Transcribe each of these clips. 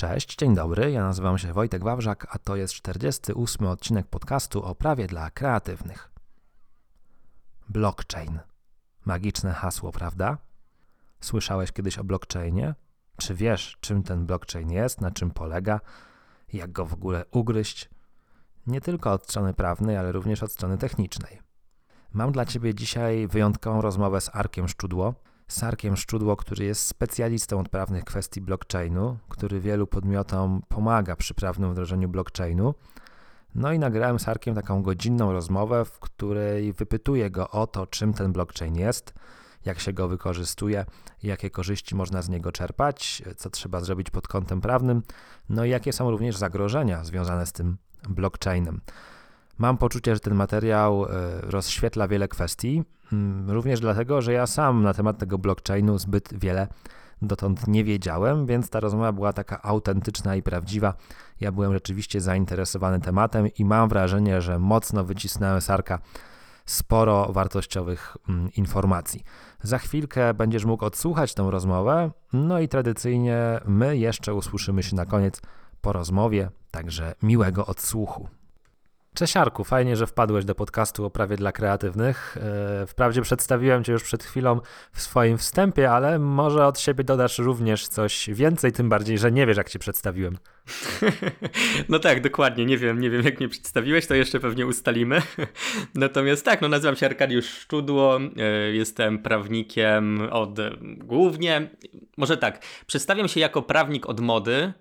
Cześć, dzień dobry. Ja nazywam się Wojtek Wawrzak, a to jest 48 odcinek podcastu o prawie dla kreatywnych. Blockchain. Magiczne hasło, prawda? Słyszałeś kiedyś o blockchainie? Czy wiesz, czym ten blockchain jest, na czym polega, jak go w ogóle ugryźć? Nie tylko od strony prawnej, ale również od strony technicznej. Mam dla Ciebie dzisiaj wyjątkową rozmowę z Arkiem Szczudło, Sarkiem Szczudło, który jest specjalistą od prawnych kwestii blockchainu, który wielu podmiotom pomaga przy prawnym wdrożeniu blockchainu. No i nagrałem z Arkiem taką godzinną rozmowę, w której wypytuję go o to, czym ten blockchain jest, jak się go wykorzystuje, jakie korzyści można z niego czerpać, co trzeba zrobić pod kątem prawnym, no i jakie są również zagrożenia związane z tym blockchainem. Mam poczucie, że ten materiał e, rozświetla wiele kwestii, również dlatego, że ja sam na temat tego blockchainu zbyt wiele dotąd nie wiedziałem, więc ta rozmowa była taka autentyczna i prawdziwa. Ja byłem rzeczywiście zainteresowany tematem i mam wrażenie, że mocno wycisnąłem Sarka sporo wartościowych mm, informacji. Za chwilkę będziesz mógł odsłuchać tę rozmowę, no i tradycyjnie my jeszcze usłyszymy się na koniec po rozmowie, także miłego odsłuchu. Cześć Arku, fajnie, że wpadłeś do podcastu o prawie dla kreatywnych. E, wprawdzie przedstawiłem Cię już przed chwilą w swoim wstępie, ale może od siebie dodasz również coś więcej, tym bardziej, że nie wiesz, jak Cię przedstawiłem. No tak, dokładnie, nie wiem, nie wiem jak mnie przedstawiłeś, to jeszcze pewnie ustalimy. Natomiast tak, no nazywam się Arkadiusz Szczudło, e, jestem prawnikiem od głównie, może tak, przedstawiam się jako prawnik od mody,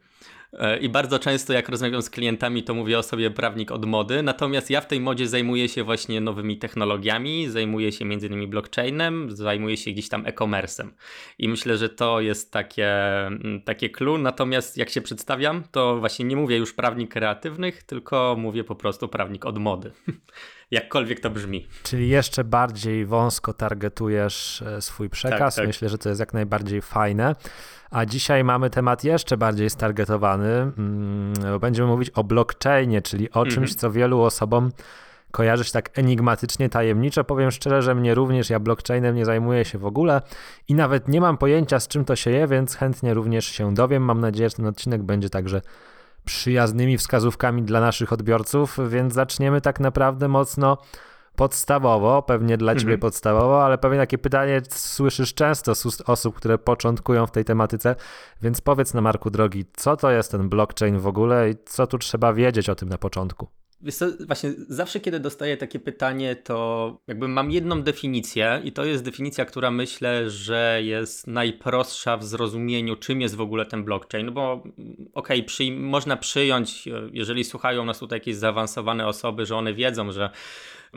I bardzo często, jak rozmawiam z klientami, to mówię o sobie prawnik od mody. Natomiast ja w tej modzie zajmuję się właśnie nowymi technologiami, zajmuję się innymi blockchainem, zajmuję się gdzieś tam e-commerce'em. I myślę, że to jest takie, mm, takie clue. Natomiast jak się przedstawiam, to właśnie nie mówię już prawnik kreatywnych, tylko mówię po prostu prawnik od mody. Jakkolwiek to brzmi. Czyli jeszcze bardziej wąsko targetujesz e, swój przekaz. Tak, tak. Myślę, że to jest jak najbardziej fajne. A dzisiaj mamy temat jeszcze bardziej stargetowany. Mm, będziemy mówić o blockchainie, czyli o czymś, mhm. co wielu osobom kojarzy się tak enigmatycznie, tajemniczo. Powiem szczerze, że mnie również, ja blockchainem nie zajmuję się w ogóle i nawet nie mam pojęcia, z czym to się je, więc chętnie również się dowiem. Mam nadzieję, że ten odcinek będzie także przyjaznymi wskazówkami dla naszych odbiorców, więc zaczniemy tak naprawdę mocno podstawowo, pewnie dla ciebie mhm. podstawowo, ale pewnie takie pytanie słyszysz często z ust osób, które początkują w tej tematyce, więc powiedz na Marku drogi, co to jest ten blockchain w ogóle i co tu trzeba wiedzieć o tym na początku? Właśnie zawsze kiedy dostaję takie pytanie, to jakby mam jedną definicję i to jest definicja, która myślę, że jest najprostsza w zrozumieniu, czym jest w ogóle ten blockchain, no bo okej, okay, można przyjąć, jeżeli słuchają nas tutaj jakieś zaawansowane osoby, że one wiedzą, że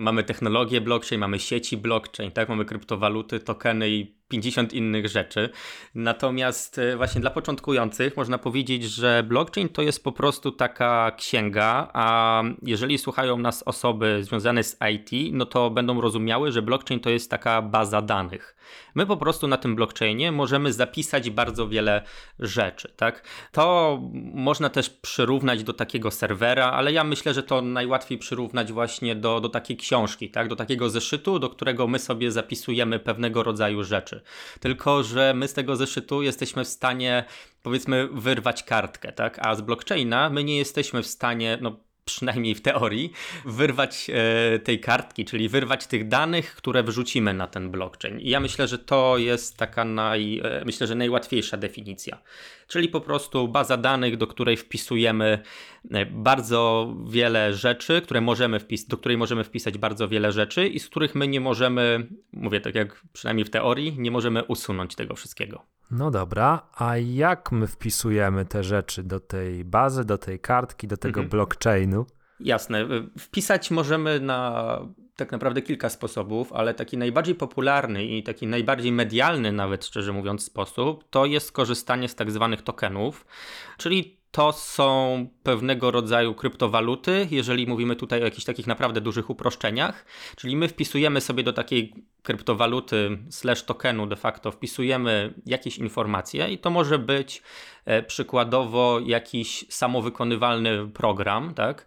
mamy technologię blockchain, mamy sieci blockchain, tak, mamy kryptowaluty, tokeny i 50 innych rzeczy. Natomiast e, właśnie dla początkujących można powiedzieć, że blockchain to jest po prostu taka księga, a jeżeli słuchają nas osoby związane z IT, no to będą rozumiały, że blockchain to jest taka baza danych. My po prostu na tym blockchainie możemy zapisać bardzo wiele rzeczy, tak? To można też przyrównać do takiego serwera, ale ja myślę, że to najłatwiej przyrównać właśnie do, do takiej książki, tak? Do takiego zeszytu, do którego my sobie zapisujemy pewnego rodzaju rzeczy. Tylko, że my z tego zeszytu jesteśmy w stanie powiedzmy wyrwać kartkę, tak? A z blockchaina my nie jesteśmy w stanie, no przynajmniej w teorii, wyrwać e, tej kartki, czyli wyrwać tych danych, które wrzucimy na ten blockchain. I ja myślę, że to jest taka naj, e, myślę, że najłatwiejsza definicja. Czyli po prostu baza danych, do której wpisujemy e, bardzo wiele rzeczy, które możemy wpis- do której możemy wpisać bardzo wiele rzeczy i z których my nie możemy, mówię tak jak przynajmniej w teorii, nie możemy usunąć tego wszystkiego. No dobra, a jak my wpisujemy te rzeczy do tej bazy, do tej kartki, do tego mhm. blockchainu? Jasne. Wpisać możemy na tak naprawdę kilka sposobów, ale taki najbardziej popularny i taki najbardziej medialny, nawet szczerze mówiąc, sposób to jest korzystanie z tak zwanych tokenów, czyli to są pewnego rodzaju kryptowaluty, jeżeli mówimy tutaj o jakichś takich naprawdę dużych uproszczeniach, czyli my wpisujemy sobie do takiej kryptowaluty slash tokenu de facto wpisujemy jakieś informacje i to może być e, przykładowo jakiś samowykonywalny program, tak?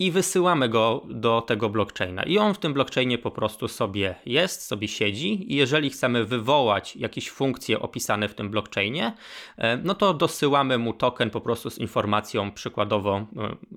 I wysyłamy go do tego blockchaina. I on w tym blockchainie po prostu sobie jest, sobie siedzi i jeżeli chcemy wywołać jakieś funkcje opisane w tym blockchainie, e, no to dosyłamy mu token po prostu z informacją przykładowo e,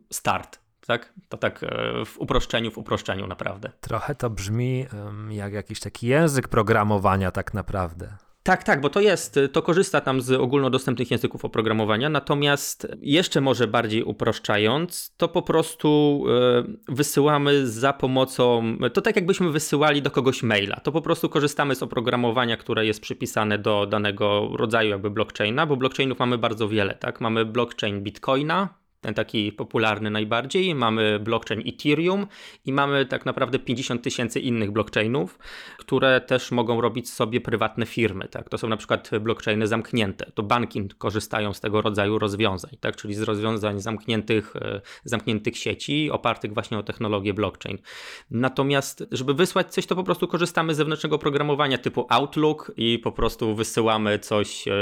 start. Tak? To tak e, w uproszczeniu, w uproszczeniu naprawdę. Trochę to brzmi jak jakiś taki język programowania tak naprawdę. Tak, tak, bo to jest, to korzysta tam z ogólnodostępnych języków oprogramowania, natomiast jeszcze może bardziej uproszczając, to po prostu e, wysyłamy za pomocą, to tak jakbyśmy wysyłali do kogoś maila, to po prostu korzystamy z oprogramowania, które jest przypisane do danego rodzaju jakby blockchaina, bo blockchainów mamy bardzo wiele, tak? Mamy blockchain Bitcoina, ten taki popularny najbardziej. Mamy blockchain Ethereum i mamy tak naprawdę 50 tysięcy innych blockchainów, które też mogą robić sobie prywatne firmy. Tak? To są na przykład blockchainy zamknięte. To banki korzystają z tego rodzaju rozwiązań, tak? czyli z rozwiązań zamkniętych, e, zamkniętych sieci, opartych właśnie o technologię blockchain. Natomiast, żeby wysłać coś, to po prostu korzystamy z zewnętrznego programowania typu Outlook i po prostu wysyłamy coś e,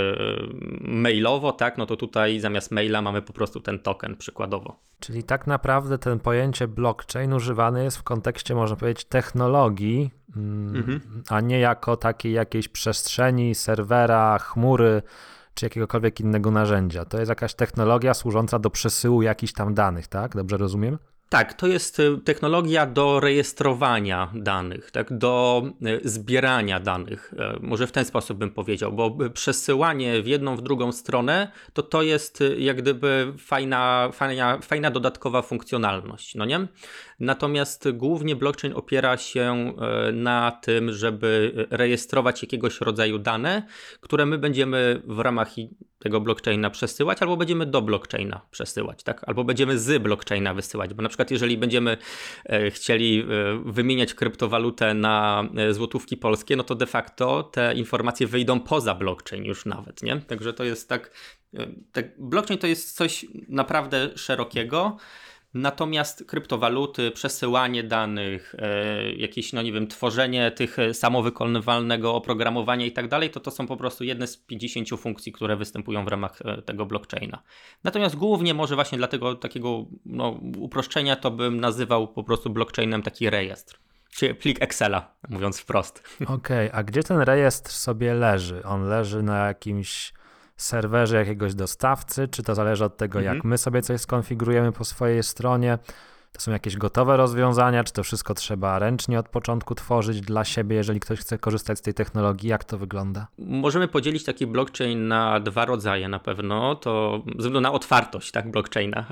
mailowo, tak? No to tutaj zamiast maila mamy po prostu ten token przykładowo. Czyli tak naprawdę ten pojęcie blockchain używane jest w kontekście, można powiedzieć, technologii, mm, mhm. a nie jako takiej jakiejś przestrzeni, serwera, chmury czy jakiegokolwiek innego narzędzia. To jest jakaś technologia służąca do przesyłu jakichś tam danych, tak? Dobrze rozumiem? Tak, to jest y, technologia do rejestrowania danych, tak, do y, zbierania danych. E, może w ten sposób bym powiedział, bo przesyłanie w jedną, w drugą stronę, to to jest y, jak gdyby fajna, fajna, fajna dodatkowa funkcjonalność, no nie? Natomiast głównie blockchain opiera się e, na tym, żeby rejestrować jakiegoś rodzaju dane, które my będziemy w ramach tego blockchaina przesyłać, albo będziemy do blockchaina przesyłać, tak? Albo będziemy z blockchaina wysyłać, bo na przykład jeżeli będziemy e, chcieli e, wymieniać kryptowalutę na złotówki polskie, no to de facto te informacje wyjdą poza blockchain już nawet, nie? Także to jest tak, tak blockchain to jest coś naprawdę szerokiego, Natomiast kryptowaluty, przesyłanie danych, e, jakieś, no nie wiem, tworzenie tych e, samowykonywalnego oprogramowania i tak dalej, to to są po prostu jedne z 50 funkcji, które występują w ramach e, tego blockchaina. Natomiast głównie może właśnie dla tego takiego no, uproszczenia to bym nazywał po prostu blockchainem taki rejestr. Czyli plik Excela, mówiąc wprost. Okej, okay, a gdzie ten rejestr sobie leży? On leży na jakimś serwerze jakiegoś dostawcy, czy to zależy od tego, mhm. jak my sobie coś skonfigurujemy po swojej stronie. To są jakieś gotowe rozwiązania, czy to wszystko trzeba ręcznie od początku tworzyć dla siebie, jeżeli ktoś chce korzystać z tej technologii? Jak to wygląda? Możemy podzielić taki blockchain na dwa rodzaje na pewno. To ze względu na otwartość tak, blockchaina.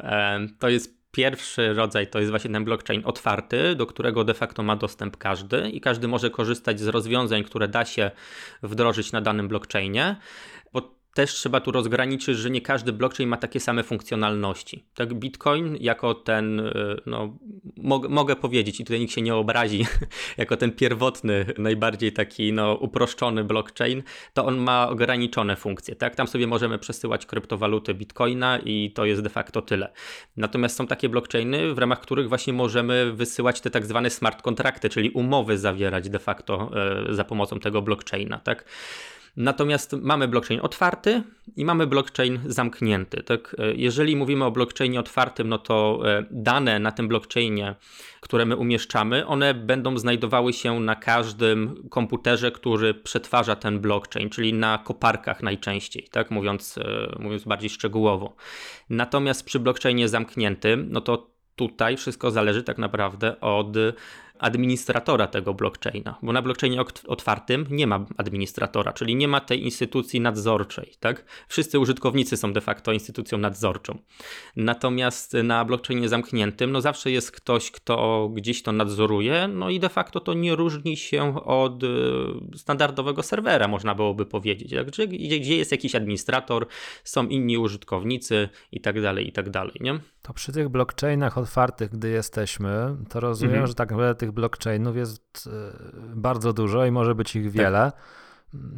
To jest Pierwszy rodzaj to jest właśnie ten blockchain otwarty, do którego de facto ma dostęp każdy i każdy może korzystać z rozwiązań, które da się wdrożyć na danym blockchainie. Bo też trzeba tu rozgraniczyć, że nie każdy blockchain ma takie same funkcjonalności. Tak, Bitcoin jako ten, y, no, mo mogę powiedzieć, i tutaj nikt się nie obrazi, jako ten pierwotny, najbardziej taki no, uproszczony blockchain, to on ma ograniczone funkcje. Tak? Tam sobie możemy przesyłać kryptowaluty Bitcoina i to jest de facto tyle. Natomiast są takie blockchainy, w ramach których właśnie możemy wysyłać te tak zwane smart kontrakty, czyli umowy zawierać de facto e, za pomocą tego blockchaina. Tak? Natomiast mamy blockchain otwarty i mamy blockchain zamknięty. Tak? E, jeżeli mówimy o blockchainie otwartym, no to e, dane na tym blockchainie, które my umieszczamy, one będą znajdowały się na każdym komputerze, który przetwarza ten blockchain, czyli na koparkach najczęściej, tak mówiąc, e, mówiąc bardziej szczegółowo. Natomiast przy blockchainie zamkniętym, no to tutaj wszystko zależy tak naprawdę od administratora tego blockchaina, bo na blockchainie otwartym nie ma administratora, czyli nie ma tej instytucji nadzorczej, tak? Wszyscy użytkownicy są de facto instytucją nadzorczą. Natomiast na blockchainie zamkniętym, no zawsze jest ktoś, kto gdzieś to nadzoruje, no i de facto to nie różni się od y, standardowego serwera, można byłoby powiedzieć. Tak? Gdzie, gdzie jest jakiś administrator, są inni użytkownicy i tak dalej, i tak dalej, nie? To przy tych blockchainach otwartych, gdy jesteśmy, to rozumiem, mhm. że tak naprawdę tych blockchainów jest e, bardzo dużo i może być ich tak. wiele. Tak.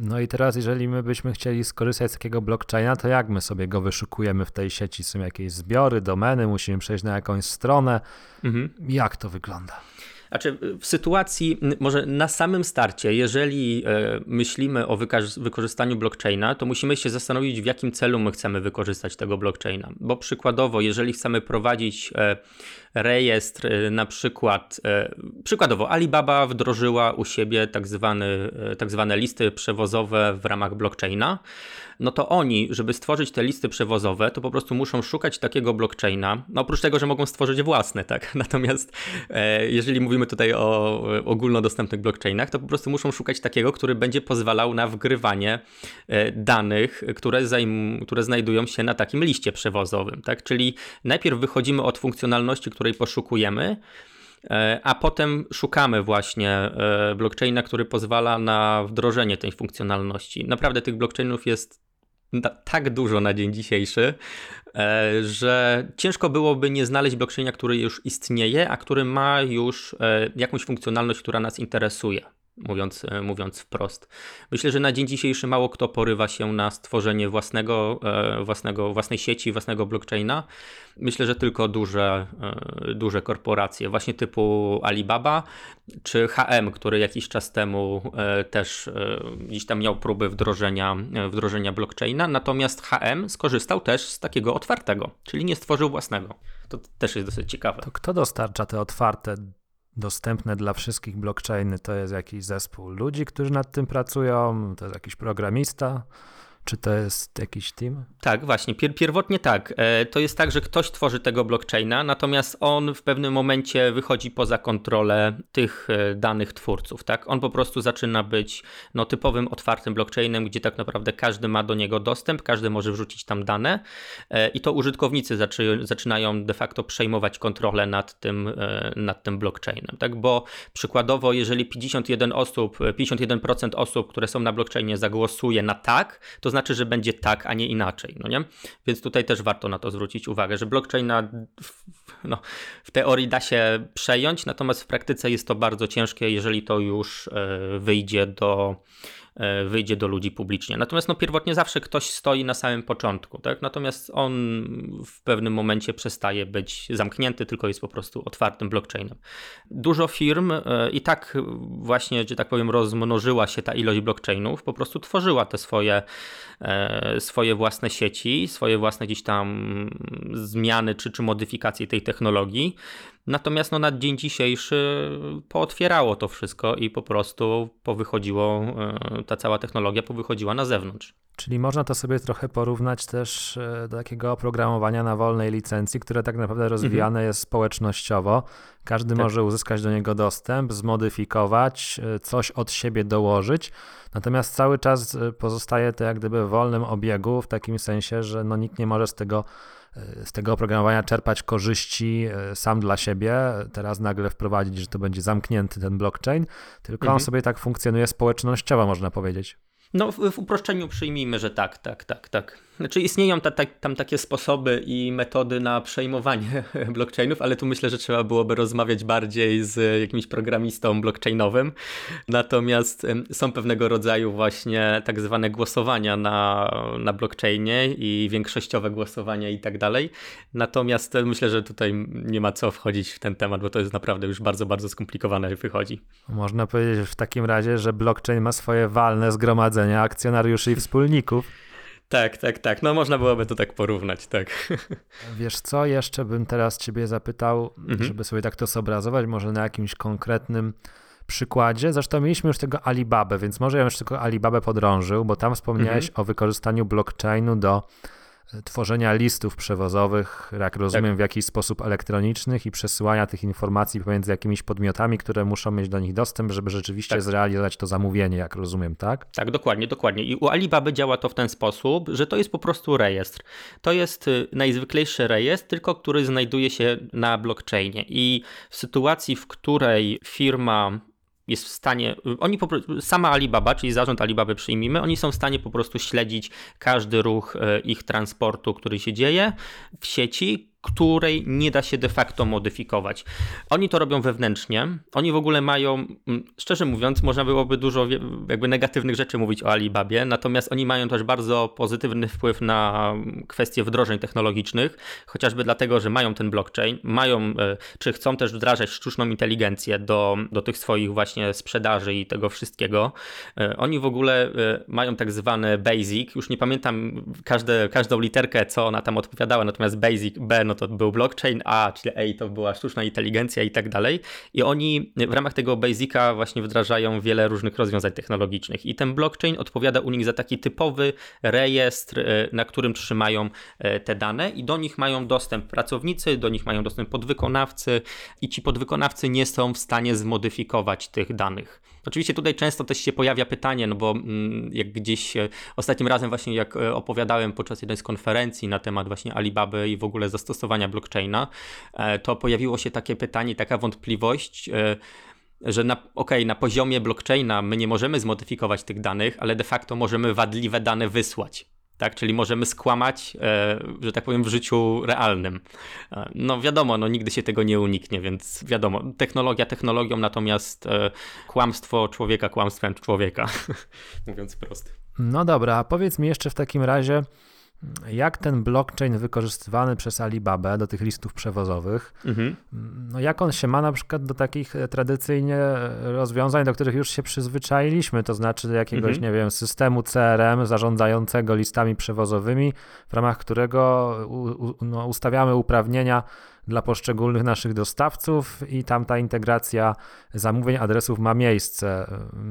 No i teraz, jeżeli my byśmy chcieli skorzystać z takiego blockchaina, to jak my sobie go wyszukujemy w tej sieci? Są jakieś zbiory, domeny, musimy przejść na jakąś stronę. Mhm. Jak to wygląda? Znaczy, w sytuacji, może na samym starcie, jeżeli e, myślimy o wykorzystaniu blockchaina, to musimy się zastanowić, w jakim celu my chcemy wykorzystać tego blockchaina. Bo przykładowo, jeżeli chcemy prowadzić e, rejestr, na przykład, przykładowo Alibaba wdrożyła u siebie tak, zwany, tak zwane listy przewozowe w ramach blockchaina no to oni, żeby stworzyć te listy przewozowe, to po prostu muszą szukać takiego blockchaina. No oprócz tego, że mogą stworzyć własne, tak? Natomiast e, jeżeli mówimy tutaj o ogólnodostępnych blockchainach, to po prostu muszą szukać takiego, który będzie pozwalał na wgrywanie e, danych, które, zajm- które znajdują się na takim liście przewozowym, tak? Czyli najpierw wychodzimy od funkcjonalności, której poszukujemy, e, a potem szukamy właśnie e, blockchaina, który pozwala na wdrożenie tej funkcjonalności. Naprawdę tych blockchainów jest tak dużo na dzień dzisiejszy, e, że ciężko byłoby nie znaleźć blockchaina, który już istnieje, a który ma już jakąś funkcjonalność, która nas interesuje mówiąc, e, mówiąc wprost. Myślę, że na dzień dzisiejszy mało kto porywa się na stworzenie własnego, e, własnego, własnej sieci, własnego blockchaina. Myślę, że tylko duże, e, duże korporacje, właśnie typu Alibaba czy HM, który jakiś czas temu też gdzieś tam miał próby wdrożenia, wdrożenia blockchaina, natomiast HM skorzystał też z takiego otwartego, czyli nie stworzył własnego. To też jest dosyć ciekawe. To kto dostarcza te otwarte dostępne dla wszystkich blockchainy to jest jakiś zespół ludzi, którzy nad tym pracują, to jest jakiś programista, czy to jest jakiś team? Tak, właśnie. Pier pierwotnie tak. E, to jest tak, że ktoś tworzy tego blockchaina, natomiast on w pewnym momencie wychodzi poza kontrolę tych e, danych twórców. Tak? On po prostu zaczyna być no, typowym otwartym blockchainem, gdzie tak naprawdę każdy ma do niego dostęp, każdy może wrzucić tam dane e, i to użytkownicy zaczy zaczynają de facto przejmować kontrolę nad tym, nad tym blockchainem. Tak? Bo przykładowo, jeżeli 51 osób, 51% osób, które są na blockchainie zagłosuje na tak, to znaczy, że będzie tak, a nie inaczej, no nie? Więc tutaj też warto na to zwrócić uwagę, że blockchain na, no, w teorii da się przejąć, natomiast w praktyce jest to bardzo ciężkie, jeżeli to już e, wyjdzie do wyjdzie do ludzi publicznie. Natomiast no, pierwotnie zawsze ktoś stoi na samym początku, tak? natomiast on w pewnym momencie przestaje być zamknięty, tylko jest po prostu otwartym blockchainem. Dużo firm e, i tak właśnie, że tak powiem, rozmnożyła się ta ilość blockchainów, po prostu tworzyła te swoje, e, swoje własne sieci, swoje własne gdzieś tam zmiany czy, czy modyfikacje tej technologii. Natomiast no, na dzień dzisiejszy pootwierało to wszystko i po prostu powychodziło, e, ta cała technologia powychodziła na zewnątrz. Czyli można to sobie trochę porównać też e, do takiego oprogramowania na wolnej licencji, które tak naprawdę rozwijane mhm. jest społecznościowo. Każdy tak. może uzyskać do niego dostęp, zmodyfikować, e, coś od siebie dołożyć. Natomiast cały czas pozostaje to jak gdyby w wolnym obiegu, w takim sensie, że no, nikt nie może z tego z tego oprogramowania czerpać korzyści e, sam dla siebie, teraz nagle wprowadzić, że to będzie zamknięty ten blockchain, tylko mhm. on sobie tak funkcjonuje społecznościowo, można powiedzieć. No, w, w, uproszczeniu przyjmijmy, że tak, tak, tak, tak. Znaczy istnieją ta, ta, tam takie sposoby i metody na przejmowanie blockchainów, ale tu myślę, że trzeba byłoby rozmawiać bardziej z jakimś programistą blockchainowym. Natomiast są pewnego rodzaju właśnie tak zwane głosowania na, na blockchainie i większościowe głosowania i tak dalej. Natomiast myślę, że tutaj nie ma co wchodzić w ten temat, bo to jest naprawdę już bardzo, bardzo skomplikowane wychodzi. Można powiedzieć w takim razie, że blockchain ma swoje walne zgromadzenia akcjonariuszy i wspólników. Tak, tak, tak. No można byłoby to tak porównać, tak. Wiesz co, jeszcze bym teraz ciebie zapytał, mhm. żeby sobie tak to zobrazować, może na jakimś konkretnym przykładzie. Zresztą mieliśmy już tego Alibabę, więc może ja już tylko Alibabę podrążył, bo tam wspomniałeś mhm. o wykorzystaniu blockchainu do tworzenia listów przewozowych, jak rozumiem, tak. w jakiś sposób elektronicznych i przesyłania tych informacji pomiędzy jakimiś podmiotami, które muszą mieć do nich dostęp, żeby rzeczywiście tak. zrealizować to zamówienie, jak rozumiem, tak? Tak, dokładnie, dokładnie. I u Alibaby działa to w ten sposób, że to jest po prostu rejestr. To jest y, najzwyklejszy rejestr, tylko który znajduje się na blockchainie. I w sytuacji, w której firma jest w stanie, oni po prostu, sama Alibaba, czyli zarząd Alibaby przyjmijmy, oni są w stanie po prostu śledzić każdy ruch e, ich transportu, który się dzieje w sieci, której nie da się de facto modyfikować. Oni to robią wewnętrznie. Oni w ogóle mają, mm, szczerze mówiąc, można byłoby dużo jakby negatywnych rzeczy mówić o Alibabie, natomiast oni mają też bardzo pozytywny wpływ na kwestie wdrożeń technologicznych, chociażby dlatego, że mają ten blockchain, mają, e, czy chcą też wdrażać sztuczną inteligencję do, do tych swoich właśnie sprzedaży i tego wszystkiego. E, oni w ogóle e, mają tak zwane basic, już nie pamiętam każde, każdą literkę, co ona tam odpowiadała, natomiast basic, B, no no to był blockchain, A, czyli A to była sztuczna inteligencja i tak dalej. I oni w ramach tego Basica właśnie wdrażają wiele różnych rozwiązań technologicznych. I ten blockchain odpowiada u nich za taki typowy rejestr, e, na którym trzymają e, te dane i do nich mają dostęp pracownicy, do nich mają dostęp podwykonawcy i ci podwykonawcy nie są w stanie zmodyfikować tych danych. Oczywiście tutaj często też się pojawia pytanie, no bo mm, jak gdzieś e, ostatnim razem właśnie jak e, opowiadałem podczas jednej z konferencji na temat właśnie Alibaby i w ogóle zastosowania blockchaina, e, to pojawiło się takie pytanie, taka wątpliwość, że na, okay, na poziomie blockchaina my nie możemy zmodyfikować tych danych, ale de facto możemy wadliwe dane wysłać tak? Czyli możemy skłamać, e, że tak powiem, w życiu realnym. E, no wiadomo, no nigdy się tego nie uniknie, więc wiadomo, technologia technologią, natomiast e, kłamstwo człowieka kłamstwem człowieka, mówiąc prosto. No dobra, a powiedz mi jeszcze w takim razie, jak ten blockchain wykorzystywany przez Alibabę do tych listów przewozowych, mhm. no jak on się ma na przykład do takich e, tradycyjnie e, rozwiązań, do których już się przyzwyczailiśmy, to znaczy do jakiegoś, mhm. nie wiem, systemu CRM zarządzającego listami przewozowymi, w ramach którego u, u, no, ustawiamy uprawnienia dla poszczególnych naszych dostawców i tam ta integracja zamówień, adresów ma miejsce.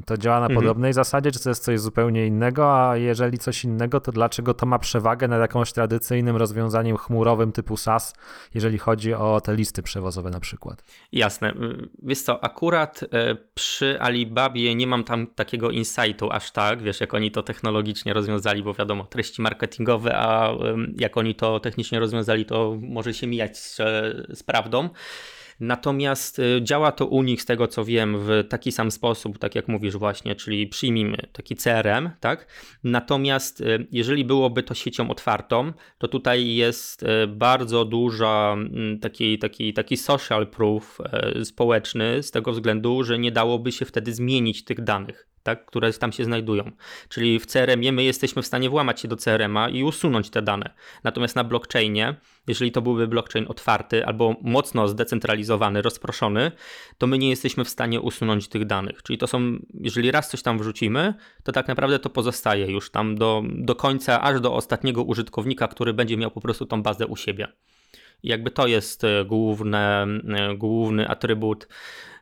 To działa na mhm. podobnej zasadzie, czy to jest coś zupełnie innego, a jeżeli coś innego, to dlaczego to ma przewagę nad jakimś tradycyjnym rozwiązaniem chmurowym typu SaaS, jeżeli chodzi o te listy przewozowe na przykład? Jasne. Wiesz co, akurat e, przy Alibabie nie mam tam takiego insightu aż tak, wiesz, jak oni to technologicznie rozwiązali, bo wiadomo, treści marketingowe, a jak oni to technicznie rozwiązali, to może się mijać z prawdą. Natomiast y, działa to u nich, z tego co wiem, w taki sam sposób, tak jak mówisz właśnie, czyli przyjmijmy taki CRM, tak? Natomiast y, jeżeli byłoby to siecią otwartą, to tutaj jest y, bardzo duża mm, taki, taki, taki social proof społeczny z tego względu, że nie dałoby się wtedy zmienić tych danych tak, które tam się znajdują. Czyli w CRM-ie my jesteśmy w stanie włamać się do CRM-a i usunąć te dane. Natomiast na blockchainie, jeżeli to byłby blockchain otwarty albo mocno zdecentralizowany, rozproszony, to my nie jesteśmy w stanie usunąć tych danych. Czyli to są, jeżeli raz coś tam wrzucimy, to tak naprawdę to pozostaje już tam do, do końca, aż do ostatniego użytkownika, który będzie miał po prostu tą bazę u siebie. Jakby to jest e, główne, e, główny atrybut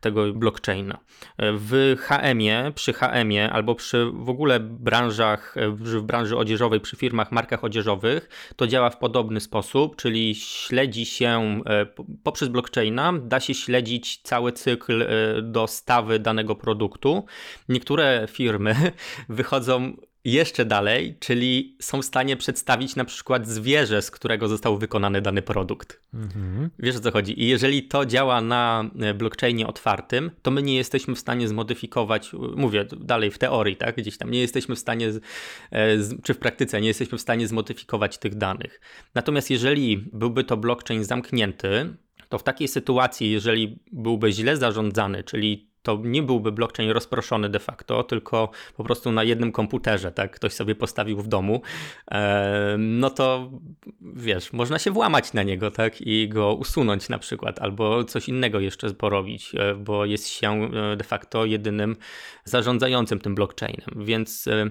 tego blockchaina. W HM-ie, przy HM-ie albo przy w ogóle branżach, w branży odzieżowej, przy firmach, markach odzieżowych, to działa w podobny sposób, czyli śledzi się e, poprzez blockchaina, da się śledzić cały cykl e, dostawy danego produktu. Niektóre firmy wychodzą jeszcze dalej, czyli są w stanie przedstawić na przykład zwierzę, z którego został wykonany dany produkt. Mhm. Wiesz o co chodzi? I jeżeli to działa na e, blockchainie otwartym, to my nie jesteśmy w stanie zmodyfikować, mówię dalej w teorii, tak? Gdzieś tam nie jesteśmy w stanie, e, czy w praktyce nie jesteśmy w stanie zmodyfikować tych danych. Natomiast jeżeli byłby to blockchain zamknięty, to w takiej sytuacji, jeżeli byłby źle zarządzany, czyli to nie byłby blockchain rozproszony de facto, tylko po prostu na jednym komputerze, tak, ktoś sobie postawił w domu, no to wiesz, można się włamać na niego, tak, i go usunąć na przykład, albo coś innego jeszcze porobić, e, bo jest się e, de facto jedynym zarządzającym tym blockchainem, więc e,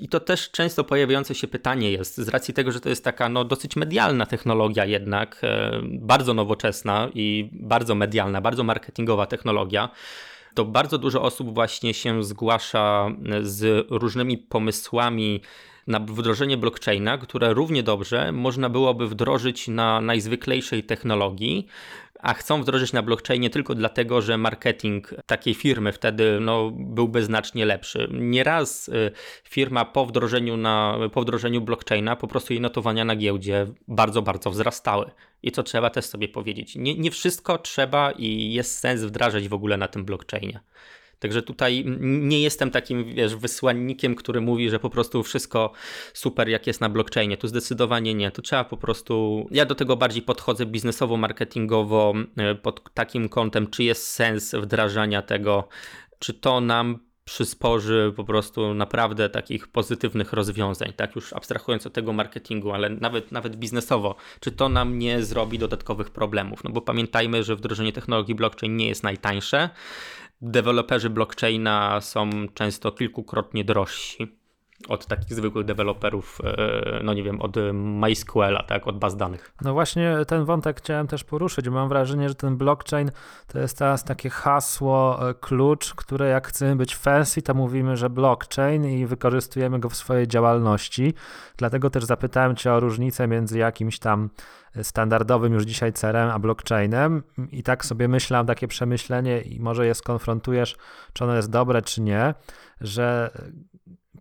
i to też często pojawiające się pytanie jest, z racji tego, że to jest taka no, dosyć medialna technologia jednak, bardzo nowoczesna i bardzo medialna, bardzo marketingowa technologia, to bardzo dużo osób właśnie się zgłasza z różnymi pomysłami na wdrożenie blockchaina, które równie dobrze można byłoby wdrożyć na najzwyklejszej technologii, a chcą wdrożyć na blockchainie tylko dlatego, że marketing takiej firmy wtedy no, byłby znacznie lepszy. Nieraz y, firma po wdrożeniu, na, po wdrożeniu blockchaina po prostu jej notowania na giełdzie bardzo, bardzo wzrastały. I co trzeba też sobie powiedzieć. Nie, nie wszystko trzeba i jest sens wdrażać w ogóle na tym blockchainie. Także tutaj nie jestem takim, wiesz, wysłannikiem, który mówi, że po prostu wszystko super, jak jest na blockchainie. Tu zdecydowanie nie. Tu trzeba po prostu. Ja do tego bardziej podchodzę biznesowo, marketingowo, e, pod takim kątem, czy jest sens wdrażania tego, czy to nam przysporzy po prostu naprawdę takich pozytywnych rozwiązań, tak już abstrahując od tego marketingu, ale nawet, nawet biznesowo, czy to nam nie zrobi dodatkowych problemów, no bo pamiętajmy, że wdrożenie technologii blockchain nie jest najtańsze, deweloperzy blockchaina są często kilkukrotnie drożsi od takich zwykłych deweloperów, e, no nie wiem, od MySQL-a, tak, od baz danych. No właśnie ten wątek chciałem też poruszyć. Mam wrażenie, że ten blockchain to jest teraz takie hasło, e, klucz, które jak chcemy być fancy, to mówimy, że blockchain i wykorzystujemy go w swojej działalności. Dlatego też zapytałem cię o różnicę między jakimś tam standardowym już dzisiaj CRM, a blockchainem i tak sobie myślałem, takie przemyślenie i może je skonfrontujesz, czy ono jest dobre, czy nie, że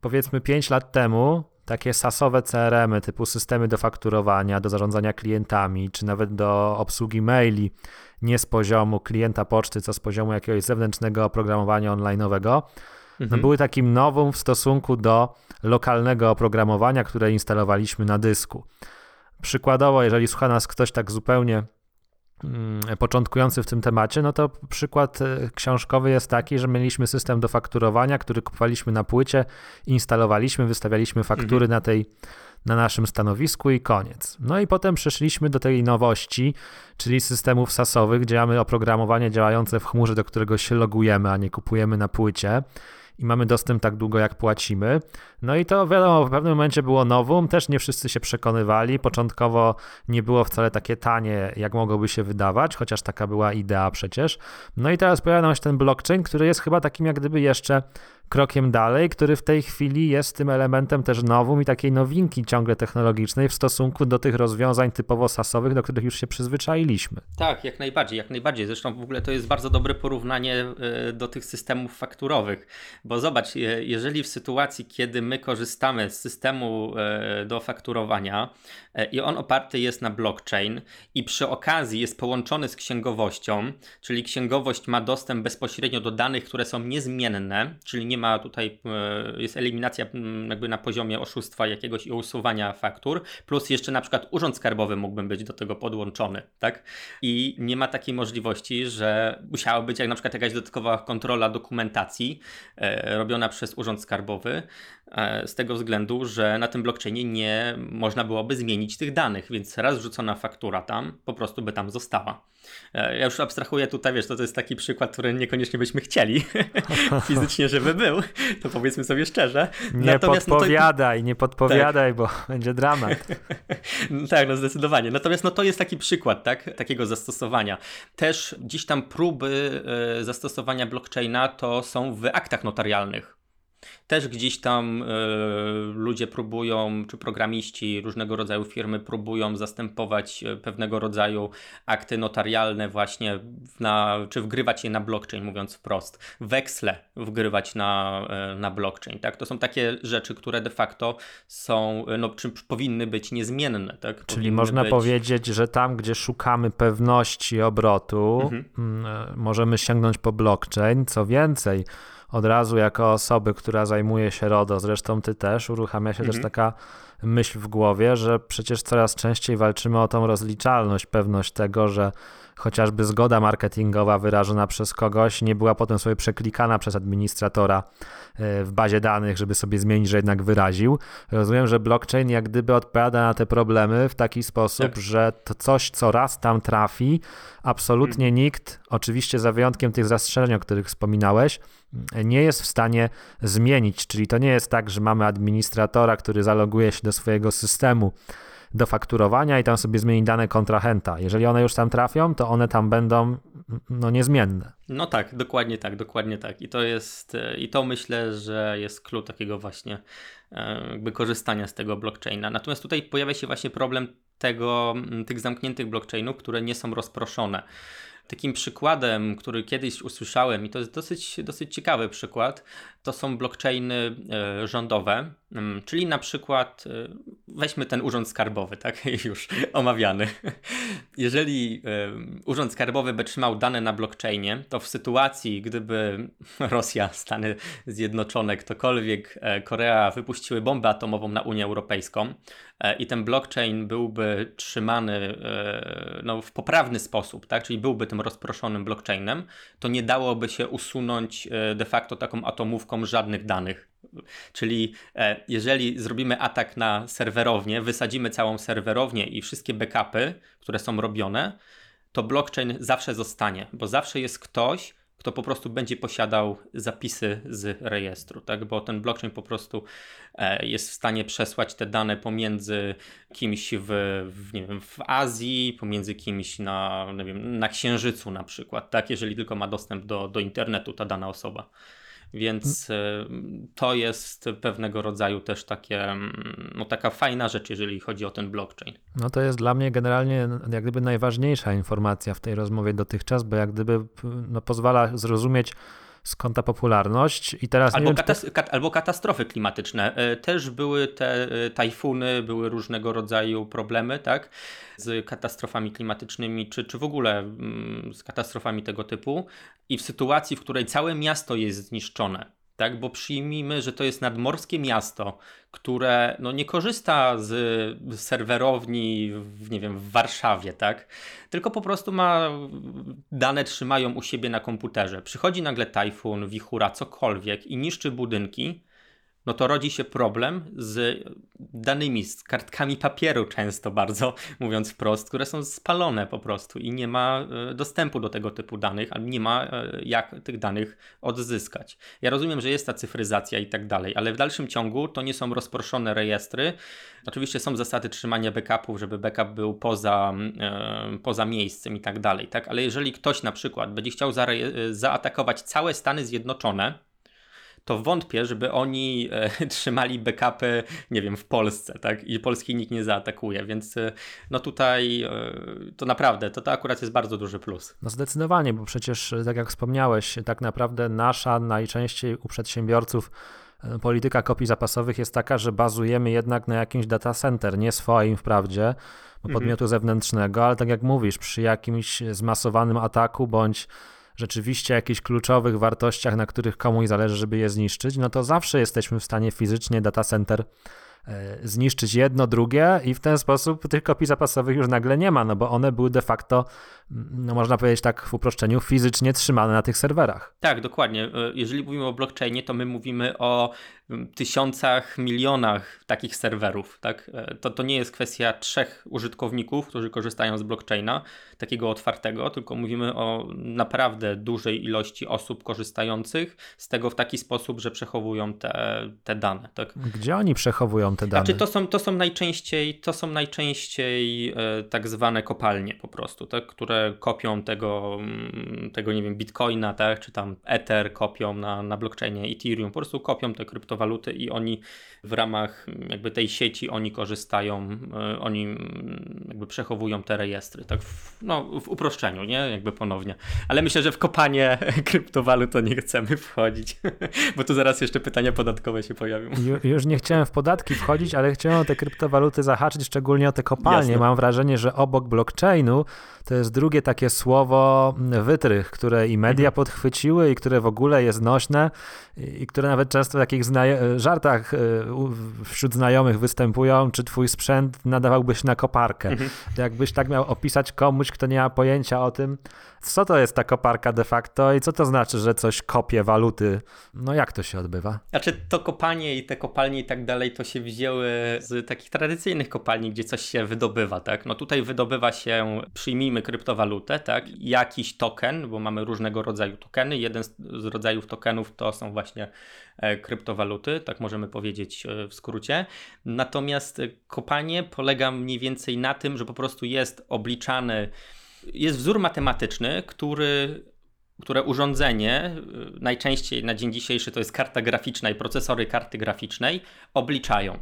powiedzmy 5 lat temu takie sasowe CRM-y typu systemy do fakturowania, do zarządzania klientami, czy nawet do obsługi maili, nie z poziomu klienta poczty, co z poziomu jakiegoś zewnętrznego oprogramowania online'owego, no mhm. były takim nowym w stosunku do lokalnego oprogramowania, które instalowaliśmy na dysku. Przykładowo, jeżeli słucha nas ktoś tak zupełnie początkujący w tym temacie, no to przykład e, książkowy jest taki, że mieliśmy system do fakturowania, który kupowaliśmy na płycie, instalowaliśmy, wystawialiśmy faktury mhm. na tej na naszym stanowisku i koniec. No i potem przeszliśmy do tej nowości, czyli systemów sasowych, gdzie mamy oprogramowanie działające w chmurze, do którego się logujemy, a nie kupujemy na płycie i mamy dostęp tak długo, jak płacimy. No i to wiadomo, w pewnym momencie było nowum, też nie wszyscy się przekonywali. Początkowo nie było wcale takie tanie, jak mogłoby się wydawać, chociaż taka była idea przecież. No i teraz pojawia nam się ten blockchain, który jest chyba takim jak gdyby jeszcze krokiem dalej, który w tej chwili jest tym elementem też nowym i takiej nowinki ciągle technologicznej w stosunku do tych rozwiązań typowo sasowych, do których już się przyzwyczailiśmy. Tak, jak najbardziej, jak najbardziej. Zresztą w ogóle to jest bardzo dobre porównanie e, do tych systemów fakturowych, bo zobacz, jeżeli w sytuacji, kiedy my korzystamy z systemu e, do fakturowania e, i on oparty jest na blockchain i przy okazji jest połączony z księgowością, czyli księgowość ma dostęp bezpośrednio do danych, które są niezmienne, czyli nie ma tutaj, e, jest eliminacja jakby na poziomie oszustwa jakiegoś i usuwania faktur, plus jeszcze na przykład urząd skarbowy mógłby być do tego podłączony, tak? I nie ma takiej możliwości, że musiała być jak na przykład jakaś dodatkowa kontrola dokumentacji robiona przez urząd skarbowy, z tego względu, że na tym blockchainie nie można byłoby zmienić tych danych, więc raz wrzucona faktura tam po prostu by tam została. E, ja już abstrahuję tutaj, wiesz, to, to jest taki przykład, który niekoniecznie byśmy chcieli fizycznie, żeby był, to powiedzmy sobie szczerze. Nie Natomiast, podpowiadaj, no to... nie podpowiadaj, tak. bo będzie dramat. tak, no zdecydowanie. Natomiast no to jest taki przykład, tak, takiego zastosowania. Też gdzieś tam próby y, zastosowania blockchaina to są w aktach notarialnych. Też gdzieś tam y, ludzie próbują, czy programiści, różnego rodzaju firmy próbują zastępować e, pewnego rodzaju akty notarialne właśnie, na, czy wgrywać je na blockchain, mówiąc wprost. Weksle wgrywać na, y, na blockchain, tak? To są takie rzeczy, które de facto są, no, czy powinny być niezmienne, tak? Czyli powinny można być... powiedzieć, że tam, gdzie szukamy pewności obrotu, mhm. Mm, możemy sięgnąć po blockchain. Co więcej, od razu jako osoby, która zajmuje się RODO, zresztą ty też, uruchamia się mhm. też taka myśl w głowie, że przecież coraz częściej walczymy o tą rozliczalność, pewność tego, że chociażby zgoda marketingowa wyrażona przez kogoś nie była potem sobie przeklikana przez administratora e, w bazie danych, żeby sobie zmienić, że jednak wyraził. Rozumiem, że blockchain jak gdyby odpowiada na te problemy w taki sposób, tak. że to coś, co raz tam trafi, absolutnie hmm. nikt, oczywiście za wyjątkiem tych zastrzeżeń, o których wspominałeś, nie jest w stanie zmienić. Czyli to nie jest tak, że mamy administratora, który zaloguje się do swojego systemu do fakturowania i tam sobie zmieni dane kontrahenta. Jeżeli one już tam trafią, to one tam będą no, niezmienne. No tak, dokładnie tak, dokładnie tak. I to jest, i to myślę, że jest klucz takiego właśnie e, jakby korzystania z tego blockchaina. Natomiast tutaj pojawia się właśnie problem tego, tych zamkniętych blockchainów, które nie są rozproszone. Takim przykładem, który kiedyś usłyszałem, i to jest dosyć, dosyć ciekawy przykład, to są blockchainy e, rządowe, mm, czyli na przykład e, weźmy ten urząd skarbowy, tak, już omawiany. Jeżeli e, urząd skarbowy by trzymał dane na blockchainie, to w sytuacji, gdyby Rosja, Stany Zjednoczone, ktokolwiek, Korea wypuściły bombę atomową na Unię Europejską i ten blockchain byłby trzymany no, w poprawny sposób, tak, czyli byłby tym rozproszonym blockchainem, to nie dałoby się usunąć de facto taką atomówką żadnych danych. Czyli e, jeżeli zrobimy atak na serwerownię, wysadzimy całą serwerownię i wszystkie backupy, które są robione, to blockchain zawsze zostanie, bo zawsze jest ktoś, kto po prostu będzie posiadał zapisy z rejestru, tak? bo ten blockchain po prostu e, jest w stanie przesłać te dane pomiędzy kimś w, w, nie wiem, w Azji, pomiędzy kimś na, nie wiem, na Księżycu na przykład, tak? jeżeli tylko ma dostęp do, do internetu ta dana osoba. Więc e, to jest pewnego rodzaju też takie, mm, no taka fajna rzecz, jeżeli chodzi o ten blockchain. No to jest dla mnie generalnie jak gdyby najważniejsza informacja w tej rozmowie dotychczas, bo jak gdyby no, pozwala zrozumieć skąd ta popularność i teraz albo, wiem, katas kat albo katastrofy klimatyczne. E, też były te e, tajfuny, były różnego rodzaju problemy, tak, z katastrofami klimatycznymi, czy, czy w ogóle mm, z katastrofami tego typu. I w sytuacji, w której całe miasto jest zniszczone, tak? Bo przyjmijmy, że to jest nadmorskie miasto, które no, nie korzysta z serwerowni w, nie wiem, w Warszawie, tak? Tylko po prostu ma dane trzymają u siebie na komputerze. Przychodzi nagle tajfun, wichura, cokolwiek i niszczy budynki no to rodzi się problem z danymi, z kartkami papieru często bardzo, mówiąc wprost, które są spalone po prostu i nie ma e, dostępu do tego typu danych, a nie ma e, jak tych danych odzyskać. Ja rozumiem, że jest ta cyfryzacja i tak dalej, ale w dalszym ciągu to nie są rozproszone rejestry. Oczywiście są zasady trzymania backupów, żeby backup był poza, e, poza miejscem i tak dalej, tak? Ale jeżeli ktoś na przykład będzie chciał zaatakować całe Stany Zjednoczone, to wątpię, żeby oni e, trzymali backupy, nie wiem, w Polsce, tak? I Polski nikt nie zaatakuje, więc e, no tutaj e, to naprawdę, to, to akurat jest bardzo duży plus. No zdecydowanie, bo przecież, tak jak wspomniałeś, tak naprawdę nasza najczęściej u przedsiębiorców e, polityka kopii zapasowych jest taka, że bazujemy jednak na jakimś data center, nie swoim wprawdzie, bo Mhm. podmiotu zewnętrznego, ale tak jak mówisz, przy jakimś zmasowanym ataku bądź rzeczywiście jakichś kluczowych wartościach, na których komuś zależy, żeby je zniszczyć, no to zawsze jesteśmy w stanie fizycznie data center e, zniszczyć jedno, drugie i w ten sposób tych kopii zapasowych już nagle nie ma, no bo one były de facto, no można powiedzieć tak w uproszczeniu, fizycznie trzymane na tych serwerach. Tak, dokładnie. E, Jeżeli mówimy o blockchainie, to my mówimy o tysiącach, milionach takich serwerów. Tak? E, To, to nie jest kwestia trzech użytkowników, którzy korzystają z blockchaina, takiego otwartego, tylko mówimy o naprawdę dużej ilości osób korzystających z tego w taki sposób, że przechowują te, te dane. Tak? Gdzie oni przechowują te dane? Znaczy to są, to są najczęściej, to są najczęściej e, tak zwane kopalnie po prostu, tak, które kopią tego, mm, tego, nie wiem, bitcoina, tak, czy tam Ether kopią na, na blockchainie Ethereum, po prostu kopią te kryptowaluty i oni w ramach mm, jakby tej sieci oni korzystają, e, oni mm, jakby przechowują te rejestry, tak, w, no w uproszczeniu, nie, jakby ponownie. Ale myślę, że w kopanie kryptowalut to nie chcemy wchodzić, bo tu zaraz jeszcze pytania podatkowe się pojawią. Ju, już nie chciałem w podatki wchodzić, ale chciałem o te kryptowaluty zahaczyć, szczególnie o te kopalnie. Jasne. Mam wrażenie, że obok blockchainu to jest drugie takie słowo mm, wytrych, które i media Mhm. podchwyciły i które w ogóle jest nośne i, które nawet często w takich zna- żartach u- wśród znajomych występują, czy twój sprzęt nadawałby się na koparkę. Mhm. Jakbyś tak miał opisać komuś, kto nie ma pojęcia o tym, co to jest ta koparka de facto i co to znaczy, że coś kopie waluty. No jak to się odbywa? Znaczy to kopanie i te kopalnie i tak dalej to się wzięły z takich tradycyjnych kopalni, gdzie coś się wydobywa, tak? No tutaj wydobywa się, przyjmijmy kryptowalutę, tak? Jakiś token, bo mamy różnego rodzaju tokeny. Jeden z, rodzajów tokenów to są właśnie e, kryptowaluty, tak możemy powiedzieć e, w skrócie. Natomiast e, kopanie polega mniej więcej na tym, że po prostu jest obliczany, jest wzór matematyczny, który które urządzenie, najczęściej na dzień dzisiejszy to jest karta graficzna i procesory karty graficznej, obliczają.